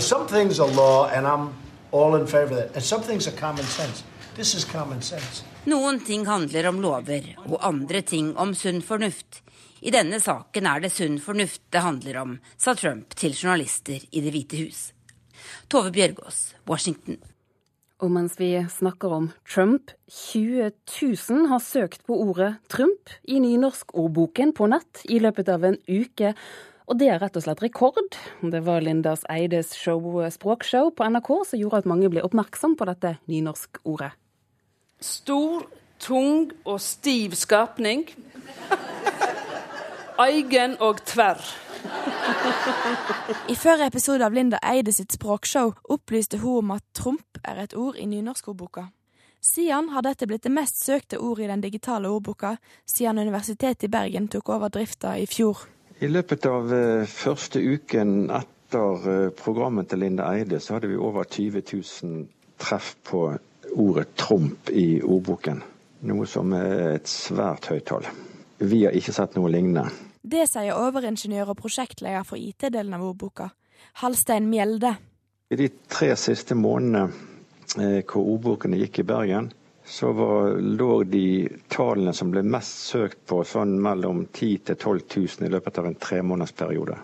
Noen ting handler om lover, og andre ting om sunn fornuft. I denne saken er det sunn fornuft det handler om, sa Trump til journalister i Det hvite hus. Tove Bjørgaas, Washington. Og mens vi snakker om Trump, 20 000 har søkt på ordet Trump i nynorskordboken på nett i løpet av en uke. Og det er rett og slett rekord. Det var Lindas Eides show, språkshow på NRK som gjorde at mange ble oppmerksom på dette nynorskordet. Stor, tung og stiv skapning. Eigen og tverr. I førre episode av Linda Eide sitt språkshow opplyste hun om at tromp er et ord i nynorskordboka. Siden har dette blitt det mest søkte ordet i den digitale ordboka siden Universitetet i Bergen tok over drifta i fjor. I løpet av uh, første uken etter uh, programmet til Linda Eide, så hadde vi over 20 000 treff på ordet tromp i ordboken. Noe som er et svært høyt tall. Vi har ikke sett noe lignende. Det sier overingeniør og prosjektleder for IT-delen av ordboka, Halstein Mjelde. I de tre siste månedene eh, hvor ordbokene gikk i Bergen, så var, lå de tallene som ble mest søkt på, sånn mellom 10 000 12 000 i løpet av en tremånedersperiode.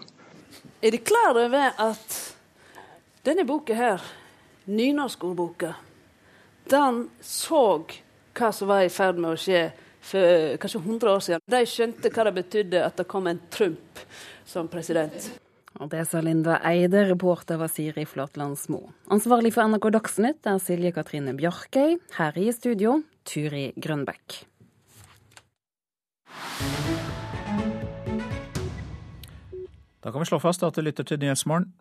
Er de klar over at denne boka her, nynorskordboka, den så hva som var i ferd med å skje for kanskje 100 år siden. De skjønte hva det betydde at det kom en Trump som president. Og Det sa Linda Eide, reporter var Siri Flatlandsmo. Ansvarlig for NRK Dagsnytt er Silje Katrine Bjarkøy. Her i studio, Turi Grønbekk. Da kan vi slå fast at du lytter til Nyhetsmorgen.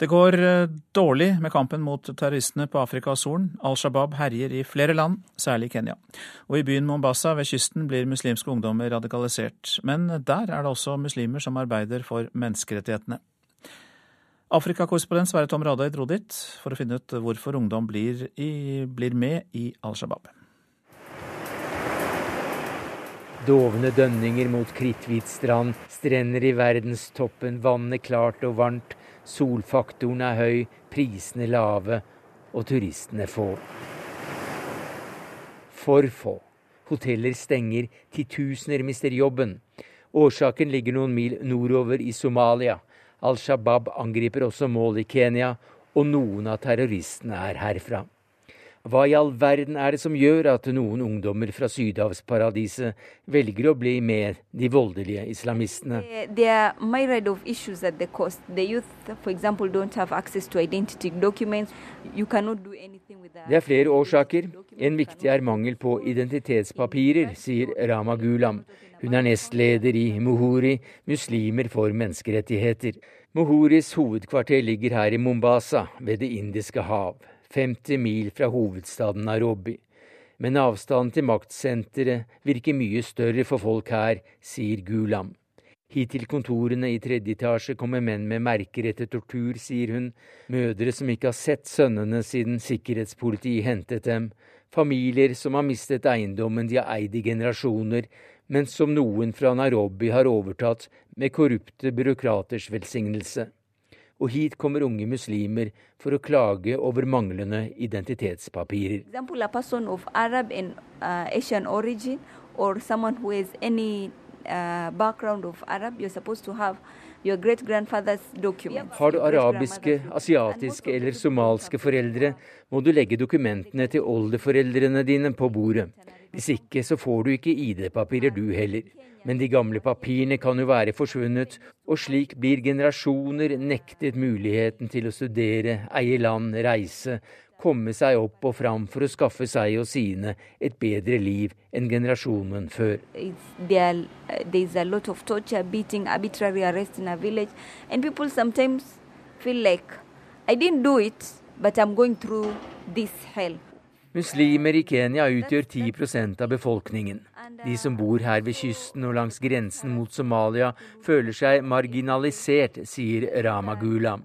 Det går eh, dårlig med kampen mot terroristene på Afrikas Horn. Al Shabaab herjer i flere land, særlig Kenya. Og i byen Mombasa ved kysten blir muslimske ungdommer radikalisert. Men der er det også muslimer som arbeider for menneskerettighetene. Afrikakorrespondent Sverre Tom Radøy dro dit for å finne ut hvorfor ungdom blir, i, blir med i Al Shabaab. Dovne dønninger mot kritthvit strand, strender i verdenstoppen, vannet klart og varmt, Solfaktoren er høy, prisene lave og turistene få. For få. Hoteller stenger, titusener mister jobben. Årsaken ligger noen mil nordover i Somalia. Al Shabaab angriper også mål i Kenya, og noen av terroristene er herfra. Hva i all verden er det som gjør at noen ungdommer fra sydhavsparadiset velger å bli med de voldelige islamistene? Det er flere årsaker. En viktig er mangel på identitetspapirer, sier Rama Gulam. Hun er nestleder i Muhuri, Muslimer for menneskerettigheter. Muhuris hovedkvarter ligger her i Mombasa, ved Det indiske hav. 50 mil fra hovedstaden Nairobi. Men avstanden til maktsenteret virker mye større for folk her, sier Gulam. Hit til kontorene i tredje etasje kommer menn med merker etter tortur, sier hun, mødre som ikke har sett sønnene siden sikkerhetspolitiet hentet dem, familier som har mistet eiendommen de har eid i generasjoner, men som noen fra Nairobi har overtatt med korrupte byråkraters velsignelse og hit kommer unge muslimer for å klage over manglende identitetspapirer. Har du arabiske, asiatiske eller somalske foreldre, må du legge dokumentene til oldeforeldrene dine på bordet. Hvis ikke så får du ikke ID-papirer du heller. Men de gamle papirene kan jo være forsvunnet, og slik blir generasjoner nektet muligheten til å studere, eie land, reise, komme seg opp og fram for å skaffe seg og sine et bedre liv enn generasjonen før. There, torture, beating, village, like it, hell. Muslimer i Kenya utgjør 10% av befolkningen. De som bor her ved kysten og langs grensen mot Somalia, føler seg marginalisert, sier Rama Gulam.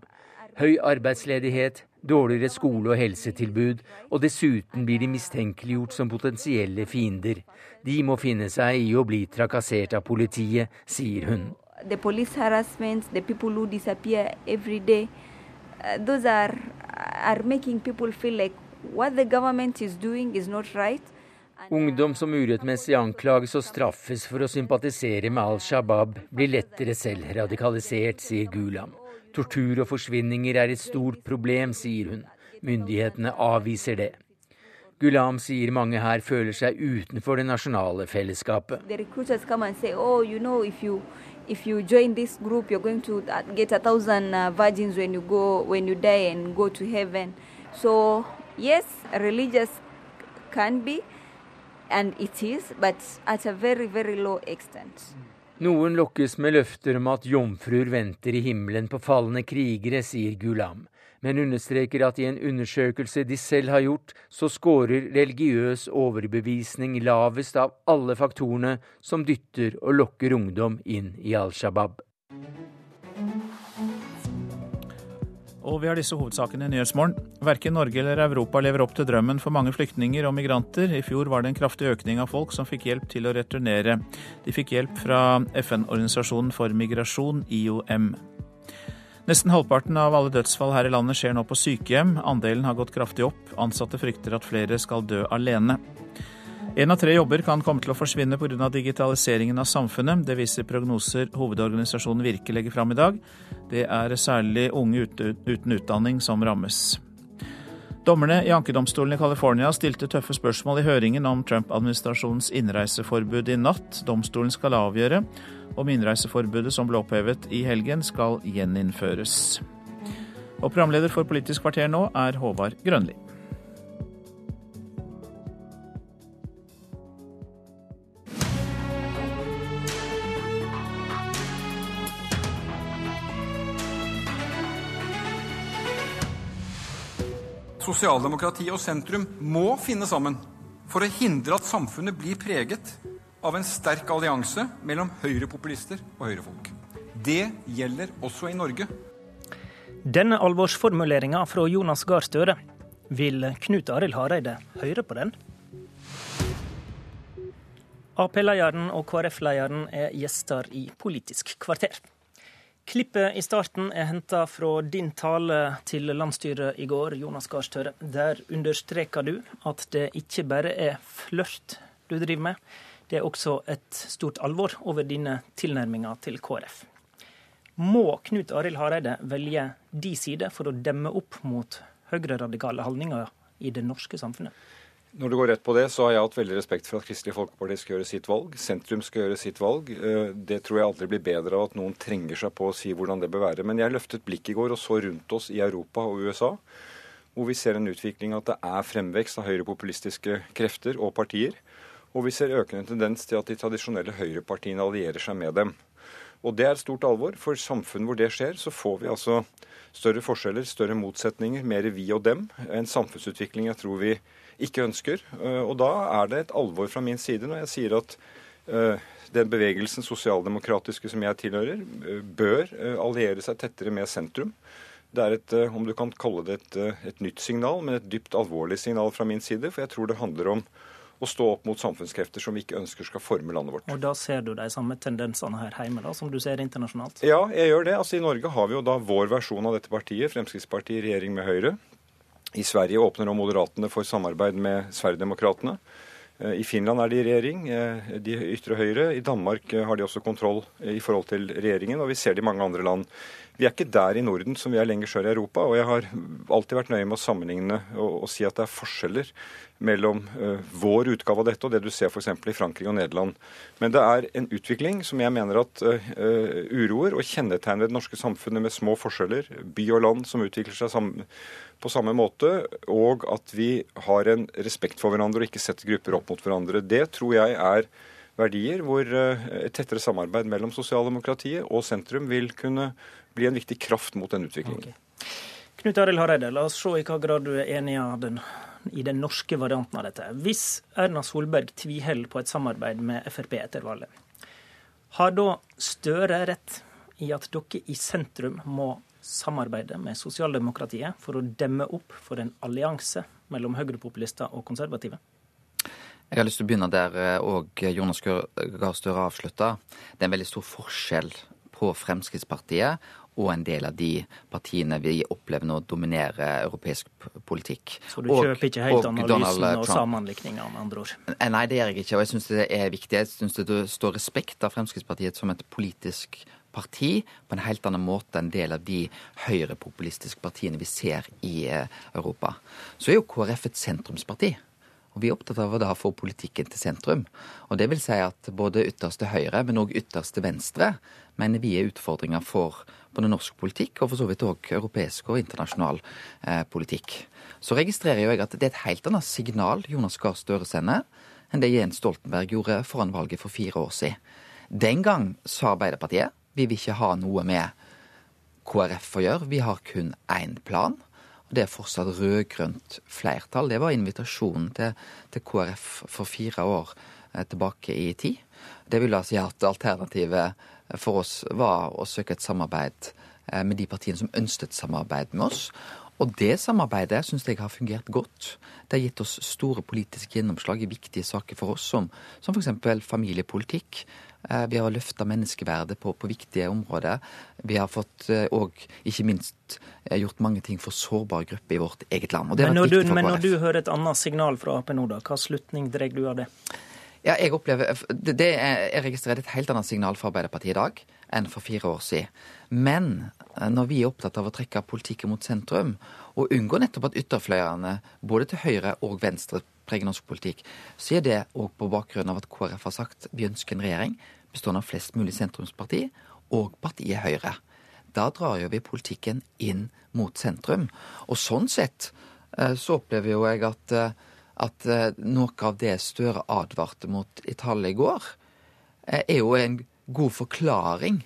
Høy arbeidsledighet, dårligere skole- og helsetilbud, og dessuten blir de mistenkeliggjort som potensielle fiender. De må finne seg i å bli trakassert av politiet, sier hun. The police harassment, the people who disappear every day, uh, those are, are making people feel like what the government is doing is not right. Ungdom som urettmessig anklages og straffes for å sympatisere med Al Shabaab, blir lettere selv radikalisert, sier Gulam. Tortur og forsvinninger er et stort problem, sier hun. Myndighetene avviser det. Gulam sier mange her føler seg utenfor det nasjonale fellesskapet. oh, if you join this group, you're going to get a thousand uh, virgins when you go, when you die and go to heaven. So Yes, religious can be, is, very, very. Noen lokkes med løfter om at jomfruer venter i himmelen på falne krigere, sier Gulam, men understreker at i en undersøkelse de selv har gjort, så scorer religiøs overbevisning lavest av alle faktorene som dytter og lokker ungdom inn i Al Shabaab. Og vi har disse hovedsakene i Nyhetsmorgen. Verken Norge eller Europa lever opp til drømmen for mange flyktninger og migranter. I fjor var det en kraftig økning av folk som fikk hjelp til å returnere. De fikk hjelp fra FN-organisasjonen for migrasjon, IOM. Nesten halvparten av alle dødsfall her i landet skjer nå på sykehjem. Andelen har gått kraftig opp. Ansatte frykter at flere skal dø alene. Én av tre jobber kan komme til å forsvinne pga. digitaliseringen av samfunnet. Det viser prognoser hovedorganisasjonen Virke legger fram i dag. Det er særlig unge uten utdanning som rammes. Dommerne i ankedomstolen i California stilte tøffe spørsmål i høringen om Trump-administrasjonens innreiseforbud i natt. Domstolen skal avgjøre om innreiseforbudet som ble opphevet i helgen, skal gjeninnføres. Og programleder for Politisk kvarter nå er Håvard Grønli. Sosialdemokrati og sentrum må finne sammen for å hindre at samfunnet blir preget av en sterk allianse mellom høyrepopulister og høyrefolk. Det gjelder også i Norge. Denne alvorsformuleringa fra Jonas Gahr Støre, vil Knut Arild Hareide høre på den? Ap-lederen og KrF-lederen er gjester i Politisk kvarter. Klippet i starten er henta fra din tale til landsstyret i går, Jonas Gahr Støre. Der understreker du at det ikke bare er flørt du driver med, det er også et stort alvor over dine tilnærminger til KrF. Må Knut Arild Hareide velge de side for å demme opp mot høyreradikale holdninger i det norske samfunnet? Når du går rett på det, så har jeg hatt veldig respekt for at Kristelig Folkeparti skal gjøre sitt valg. Sentrum skal gjøre sitt valg. Eh, det tror jeg aldri blir bedre av at noen trenger seg på å si hvordan det bør være. Men jeg løftet blikket i går og så rundt oss i Europa og USA, hvor vi ser en utvikling at det er fremvekst av høyrepopulistiske krefter og partier. Og vi ser økende tendens til at de tradisjonelle høyrepartiene allierer seg med dem. Og det er stort alvor. For samfunn hvor det skjer, så får vi altså større forskjeller, større motsetninger, mer vi og dem. En samfunnsutvikling jeg tror vi ikke ønsker. Eh, og da er det et alvor fra min side når jeg sier at eh, den bevegelsen sosialdemokratiske som jeg tilhører, eh, bør alliere seg tettere med sentrum. Det er et, om du kan kalle det et, et nytt signal, men et dypt alvorlig signal fra min side. For jeg tror det handler om å stå opp mot samfunnskrefter som vi ikke ønsker skal forme landet vårt. Og Da ser du de samme tendensene her hjemme da, som du ser internasjonalt? Ja, jeg gjør det. Altså I Norge har vi jo da vår versjon av dette partiet, Fremskrittspartiet i regjering med Høyre. I Sverige åpner nå Moderatene for samarbeid med Sverigedemokraterna. Eh, I Finland er de i regjering, eh, de ytre høyre. I Danmark eh, har de også kontroll i forhold til regjeringen, og vi ser det i mange andre land. Vi er ikke der i Norden som vi er lenger sør i Europa. Og jeg har alltid vært nøye med å sammenligne og, og si at det er forskjeller mellom uh, vår utgave av dette og det du ser f.eks. i Frankrike og Nederland. Men det er en utvikling som jeg mener at uh, uroer og kjennetegner det norske samfunnet med små forskjeller, by og land som utvikler seg sammen, på samme måte, og at vi har en respekt for hverandre og ikke setter grupper opp mot hverandre. Det tror jeg er verdier hvor et tettere samarbeid mellom sosialdemokratiet og sentrum vil kunne bli en viktig kraft mot den utviklingen. Okay. Knut Arild Hareide, la oss se i hva grad du er enig av den, i den norske varianten av dette. Hvis Erna Solberg tviholder på et samarbeid med Frp etter valget, har da Støre rett i at dere i sentrum må samarbeide med sosialdemokratiet for å demme opp for en allianse mellom høyrepopulister og konservative? Jeg har lyst til å begynne der òg eh, Jonas Gahr Støre avslutta. Det er en veldig stor forskjell på Fremskrittspartiet og en del av de partiene vi opplever nå dominerer europeisk politikk. Så du og, kjøper ikke helt analysen og sammenlikninga, med andre ord? Eh, nei, det gjør jeg ikke. Og jeg syns det er viktig. Jeg syns det står respekt av Fremskrittspartiet som et politisk parti på en helt annen måte enn del av de høyrepopulistiske partiene vi ser i eh, Europa. Så er jo KrF et sentrumsparti. Og Vi er opptatt av å da få politikken til sentrum. Og Det vil si at både ytterste høyre, men òg ytterste venstre, mener vi er utfordringer for både norsk politikk og for så vidt òg europeisk og internasjonal eh, politikk. Så registrerer jo jeg at det er et helt annet signal Jonas Gahr Støre sender enn det Jens Stoltenberg gjorde foran valget for fire år siden. Den gang sa Arbeiderpartiet vi vil ikke ha noe med KrF å gjøre, vi har kun én plan. Det er fortsatt rød-grønt flertall. Det var invitasjonen til, til KrF for fire år eh, tilbake i tid. Det vil altså si at alternativet for oss var å søke et samarbeid eh, med de partiene som ønsket samarbeid med oss. Og det samarbeidet syns jeg har fungert godt. Det har gitt oss store politiske gjennomslag i viktige saker for oss, som, som f.eks. familiepolitikk. Eh, vi har løfta menneskeverdet på, på, viktige områder. Vi har fått òg, eh, ikke minst, gjort mange ting for sårbare grupper i vårt eget land. men, når du, men når du hører et annet signal fra Ap nå, da, hva slutning drar du av det? Ja, jeg opplever, det er, Jeg registrerer et helt annet signal for Arbeiderpartiet i dag enn for fire år siden. Men eh, når vi er opptatt av å trekke politikken mot sentrum, og unngå nettopp at ytterfløyene, både til høyre og venstre, preger norsk politikk, så er det òg på bakgrunn av at KrF har sagt vi ønsker en regjering bestående av flest mulig sentrumsparti og partiet Høyre. Da drar jo vi politikken inn mot sentrum. Og sånn sett eh, så opplever jo jeg at eh, at eh, noe av det Støre advarte mot i tallet i går, eh, er jo en god forklaring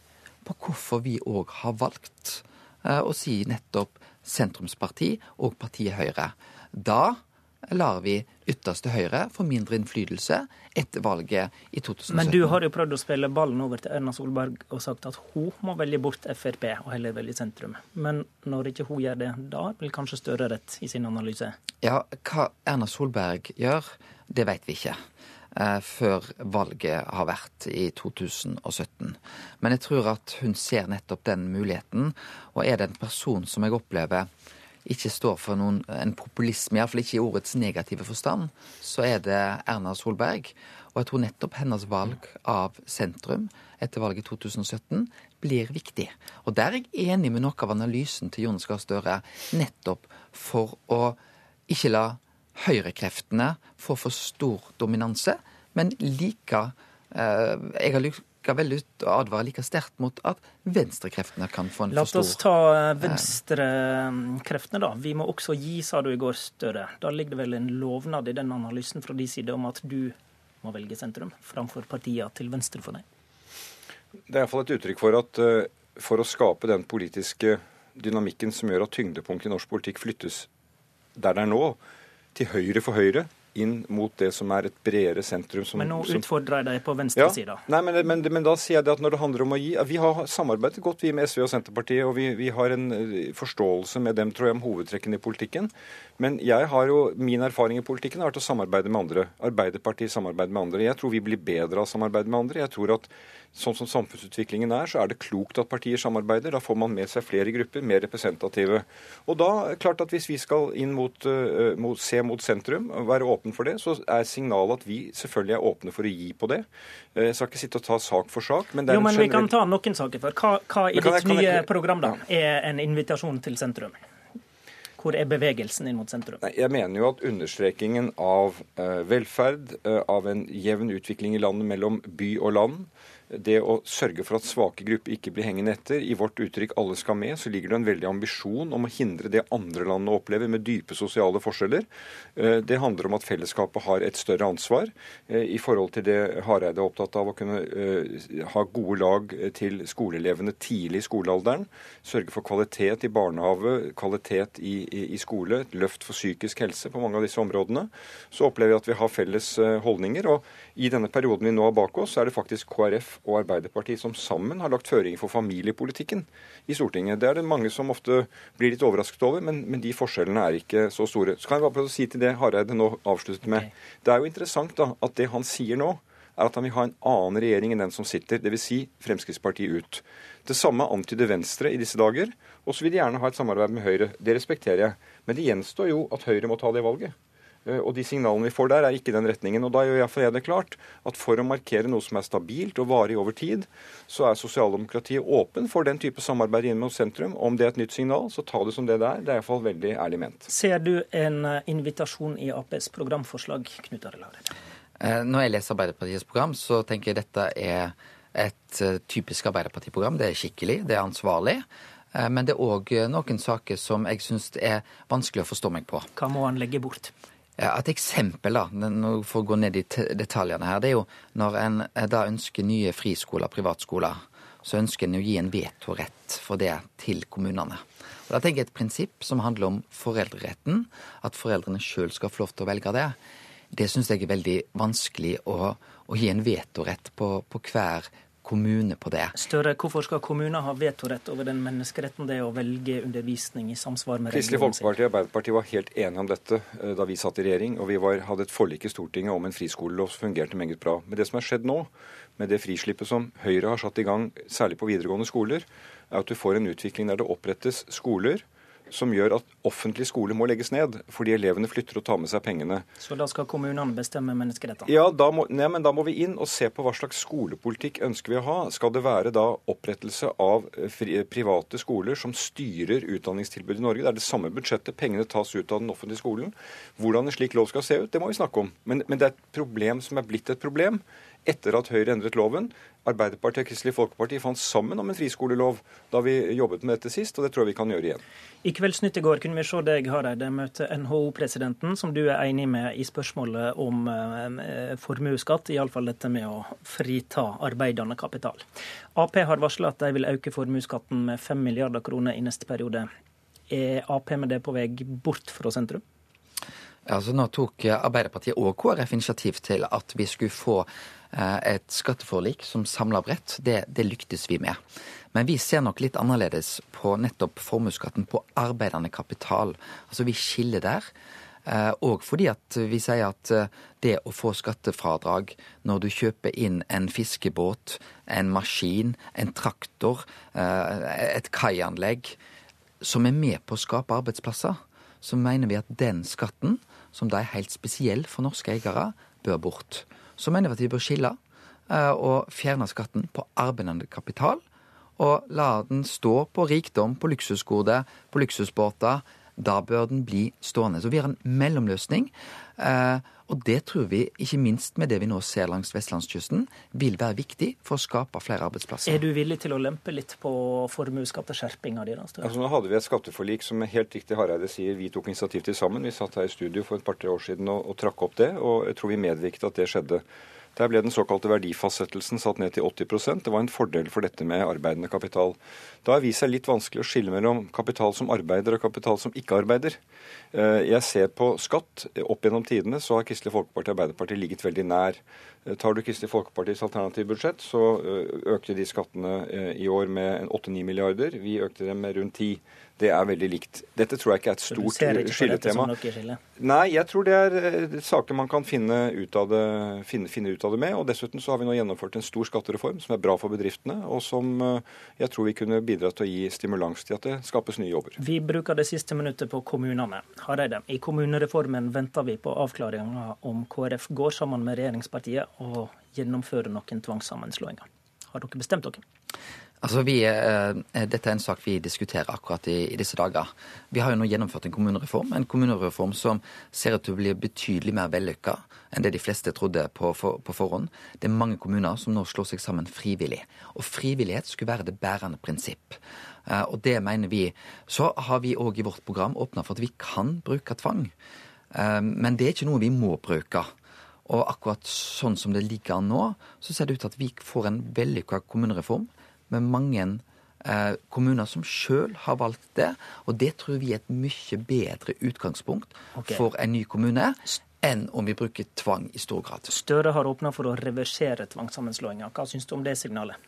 på hvorfor vi òg har valgt eh, å si nettopp sentrumsparti og partiet Høyre. Da lar vi ytterste høyre få mindre innflytelse etter valget i 2017. Men du har jo prøvd å spille ballen over til Erna Solberg og sagt at hun må velge bort Frp og heller velge sentrum. Men når ikke hun gjør det, da vil kanskje Støre rett i sin analyse? Ja, hva Erna Solberg gjør, det vet vi ikke. Eh, før valget har vært i 2017. Men jeg tror at hun ser nettopp den muligheten, og er det en person som jeg opplever ikke står for noen, en populisme, iallfall ikke i ordets negative forstand, så er det Erna Solberg. Og jeg tror nettopp hennes valg av sentrum etter valget i 2017 blir viktig. Og der er jeg enig med noe av analysen til Jonas Gahr Støre, nettopp for å ikke la høyrekreftene få for stor dominanse, men like eh, Jeg har skal vel ut og advare like sterkt mot at venstrekreftene kan få en La for stor La oss ta eh, venstrekreftene, da. Vi må også gi, sa du i går, Støre. Da ligger det vel en lovnad i den analysen fra de side om at du må velge sentrum framfor partiene til venstre for deg? Det er iallfall et uttrykk for at eh, for å skape den politiske dynamikken som gjør at tyngdepunktet i norsk politikk flyttes der det er nå, til høyre for Høyre, inn mot det som er et bredere sentrum. Som, men nå utfordrer jeg deg på venstresida. Ja, nei, men, men, men, da sier jeg det at når det handler om å gi Vi har samarbeidet godt vi med SV og Senterpartiet, og vi, vi har en eh, forståelse med dem tror jeg, om hovedtrekkene i politikken. Men jeg har jo, min erfaring i politikken har vært å samarbeide med andre. Arbeiderpartiet samarbeider med andre. Jeg tror vi blir bedre av å samarbeide med andre. Jeg tror at sånn som samfunnsutviklingen er, så er det klokt at partier samarbeider. Da får man med seg flere grupper, mer representative. Og da, klart at hvis vi skal inn mot, uh, mot, se mot sentrum, være åpne for det, så er signalet at vi selvfølgelig er åpne for å gi på det. Jeg skal ikke sitte og ta sak for sak, men det er jo, men en generell... Vi kan ta noen saker for. Hva, hva i ditt jeg, nye jeg... program da, er en invitasjon til sentrum? Hvor er bevegelsen inn mot sentrum? Nei, jeg mener jo at understrekingen av uh, velferd, av en jevn utvikling i landet mellom by og land, det å sørge for at svake grupper ikke blir hengende etter. I vårt uttrykk 'alle skal med' så ligger det en veldig ambisjon om å hindre det andre landene opplever med dype sosiale forskjeller. Eh, det handler om at fellesskapet har et større ansvar eh, i forhold til det Hareide er opptatt av å kunne eh, ha gode lag til skoleelevene tidlig i skolealderen. Sørge for kvalitet i barnehage, kvalitet i, i, i skole, et løft for psykisk helse på mange av disse områdene. Så opplever vi at vi har felles holdninger. og i denne perioden vi nå har bak oss, så er det faktisk KrF og Arbeiderpartiet som sammen har lagt føringer for familiepolitikken i Stortinget. Det er det mange som ofte blir litt overrasket over, men, men de forskjellene er ikke så store. Så kan jeg bare si til det Hareide nå avsluttet med. Det er jo interessant da, at det han sier nå, er at han vil ha en annen regjering enn den som sitter, dvs. Si Fremskrittspartiet ut. Det samme antyder Venstre i disse dager. Og så vil de gjerne ha et samarbeid med Høyre. Det respekterer jeg. Men det gjenstår jo at Høyre må ta det valget. Eh, og de signalene vi får der, er ikke den retningen. Og da gjør iallfall jeg det klart at for å markere noe som er stabilt og varig over tid, så er sosialdemokratiet åpen for den type samarbeid inn mot sentrum. Om det er et nytt signal, så ta det som det det er. Det er iallfall veldig ærlig ment. Ser du en eh, invitasjon i Aps programforslag, Knut Arild Hareide? Eh, når jeg leser Arbeiderpartiets program, så tenker jeg dette er et typisk Arbeiderpartiprogram. Det er skikkelig, det er ansvarlig. Men det er òg noen saker som jeg syns er vanskelig å forstå meg på. Hva må han legge bort? Et eksempel, da, for å gå ned i detaljene her, det er jo når en eh, da ønsker nye friskoler, privatskoler, så ønsker en å gi en vetorett for det til kommunene. Og Da tenker jeg et prinsipp som handler om foreldreretten, at foreldrene sjøl skal få lov til å velge det. Det syns jeg er veldig vanskelig å, å gi en vetorett på, på hver kommune på det. Større, Hvorfor skal kommuner ha vetorett over den menneskeretten det er å velge undervisning i samsvar med Kristelig Folkeparti og Arbeiderpartiet var helt enige om dette eh, da vi satt i regjering, og vi var, hadde et forlik i Stortinget om en friskolelov som fungerte meget bra. Men det som har skjedd nå, med det frislippet som Høyre har satt i gang, særlig på videregående skoler, er at du får en utvikling der det opprettes skoler som gjør at offentlig skole må legges ned fordi elevene flytter og tar med seg pengene. Så da skal kommunene bestemme menneskerettighetene? Ja, da må, nei, men da må vi inn og se på hva slags skolepolitikk ønsker vi å ha. Skal det være da opprettelse av eh, private skoler som styrer utdanningstilbudet i Norge? Det er det samme budsjettet, pengene tas ut av den offentlige skolen. Hvordan en slik lov skal se ut, det må vi snakke om. Men, men det er et problem som er blitt et problem etter at Høyre endret loven. Arbeiderpartiet og Kristelig Folkeparti fant sammen om en friskolelov da vi jobbet med dette sist, og det tror jeg vi kan gjøre igjen. I Kveldsnytt i går kunne vi se deg Hareide, møte NHO-presidenten, som du er enig med i spørsmålet om eh, formuesskatt, iallfall dette med å frita arbeidende kapital. Ap har varsla at de vil øke formuesskatten med 5 milliarder kroner i neste periode. Er Ap med det på vei bort fra sentrum? Altså, nå tok Arbeiderpartiet og KrF initiativ til at vi skulle få Eh, et skatteforlik som samla bredt, det, det, lyktes vi med. Men vi ser nok litt annerledes på nettopp formuesskatten på arbeidende kapital. Altså vi skiller der. Og eh, fordi at vi sier at eh, det å få skattefradrag når du kjøper inn en fiskebåt, en maskin, en traktor, et kaianlegg, som er med på å skape arbeidsplasser, så mener vi at den skatten, som da er helt spesiell for norske eiere, bør bort så mener vi at vi bør skille eh, og fjerne skatten på arbeidende kapital. Og la den stå på rikdom, på luksusgode, på luksusbåter. Da bør den bli stående. Så vi har en mellomløsning. Eh, og det tror vi, ikke minst med det vi nå ser langs vestlandskysten, vil være viktig for å skape flere arbeidsplasser. Er du villig til å lempe litt på formuesskatteskjerpinga di? Altså, nå hadde vi et skatteforlik som helt riktig Hareide sier vi tok initiativ til sammen. Vi satt her i studio for et par-tre år siden og, og trakk opp det, og jeg tror vi medvirket at det skjedde. Der ble den såkalte verdifastsettelsen satt ned til 80% Det var en fordel for dette med arbeidende kapital. Da har vist seg litt vanskelig å skille mellom kapital som arbeider og kapital som ikke arbeider. Eh, jeg ser på skatt. Opp gjennom tidene så har Kristelig Folkeparti og Arbeiderpartiet ligget veldig nær. Eh, tar du Kristelig Folkepartis alternative budsjett, så eh, økte de skattene i år med 8-9 milliarder. Vi økte dem med rundt 10. Det er veldig likt. Dette tror jeg ikke er et stort på dette skilletema. som noe skille? Nei, jeg tror det er eh, saker man kan finne ut, av det, finne, finne ut av det med. Og dessuten så har vi nå gjennomført en stor skattereform som er bra for bedriftene, og som eh, jeg tror vi kunne bidra til å gi stimulans til at det skapes nye jobber. Vi bruker det siste minuttet på kommunene. Hareide, i kommunereformen venter vi på avklaringa om KrF går sammen med regjeringspartiet og gjennomfører noen tvangssammenslåinger. Har dere bestemt dere? Altså vi, eh, Dette er en sak vi diskuterer akkurat i, i, disse dager. Vi har jo nå gjennomført en kommunereform. En kommunereform som ser ut til å bli betydelig mer vellykka enn det de fleste trodde på, for, på, forhånd. Det er mange kommuner som nå slår seg sammen frivillig. Og frivillighet skulle være det bærende prinsipp. Eh, og det mener vi. Så har vi òg i vårt program åpna for at vi kan bruke tvang. Eh, men det er ikke noe vi må bruke. Og akkurat sånn som det ligger nå, så ser det ut til at vi får en vellykka kommunereform med mange eh, kommuner som sjøl har valgt det. Og det tror vi er et mye bedre utgangspunkt okay. for en ny kommune enn om vi bruker tvang i stor grad. Støre har åpna for å reversere tvangssammenslåinga. Hva syns du om det signalet?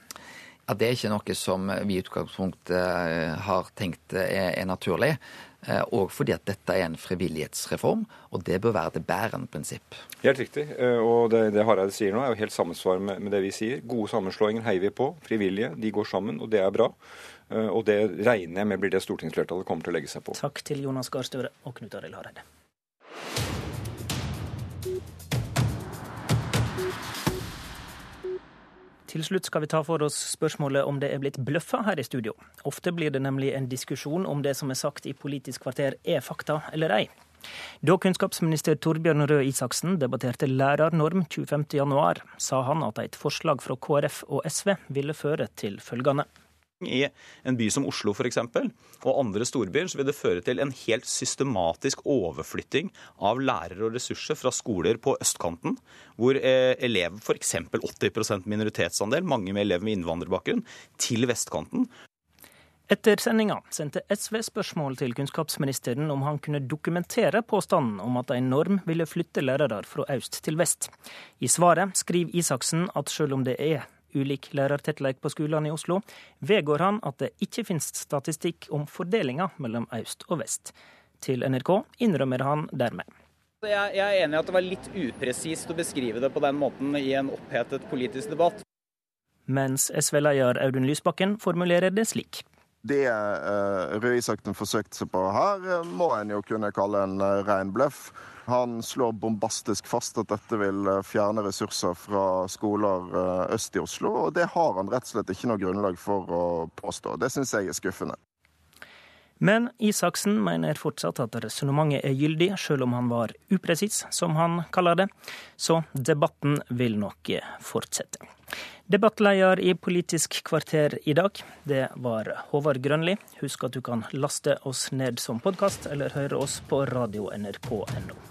Ja, det er ikke noe som vi i utgangspunktet eh, har tenkt er, er naturlig. Eh, Og fordi at dette er en frivillighetsreform, og det bør være det bærende prinsipp. Helt riktig. eh, Og det, det Hareide sier nå, er jo helt sammensvar med, med det vi sier. Gode sammenslåinger heier vi på. Frivillige, de går sammen, og det er bra. Eh, Og det regner jeg med blir det stortingsflertallet kommer til å legge seg på. Takk til Jonas Gahr Støre og Knut Arild Hareide. Til slutt skal vi ta for oss spørsmålet om det er blitt bløffa her i studio. Ofte blir det nemlig en diskusjon om det som er sagt i Politisk kvarter er fakta eller ei. Da kunnskapsminister Torbjørn Røe Isaksen debatterte lærernorm 25.1, sa han at et forslag fra KrF og SV ville føre til følgende. I en by som Oslo f.eks., og andre storbyer, så vil det føre til en helt systematisk overflytting av lærere og ressurser fra skoler på østkanten, hvor elever f.eks. 80% minoritetsandel, mange med elever med innvandrerbakgrunn, til vestkanten. Etter sendinga sendte SV spørsmål til kunnskapsministeren om han kunne dokumentere påstanden om at en norm ville flytte lærere fra øst til vest. I svaret skriver Isaksen at selv om det er ulik lærertettleik på skolene i Oslo, vedgår han at det ikke finnes statistikk om fordelinga mellom øst og vest. Til NRK innrømmer han dermed. Jeg, jeg er enig i at det var litt upresist å beskrive det på den måten i en opphetet politisk debatt. Mens SV-leder Audun Lysbakken formulerer det slik. Det uh, Røe Isaksen forsøkte seg på her, eh, må en jo kunne kalle en uh, ren bløff. Han slår bombastisk fast at dette vil eh, fjerne ressurser fra skoler eh, øst i Oslo, og det har han rett og slett ikke noe grunnlag for å påstå. Det syns jeg er skuffende. Men Isaksen mener fortsatt at resonnementet er gyldig, selv om han var upresis, som han kaller det. Så debatten vil nok fortsette. Debattleder i Politisk kvarter i dag, det var Håvard Grønli. Husk at du kan laste oss ned som podkast, eller høre oss på radio nrk.no.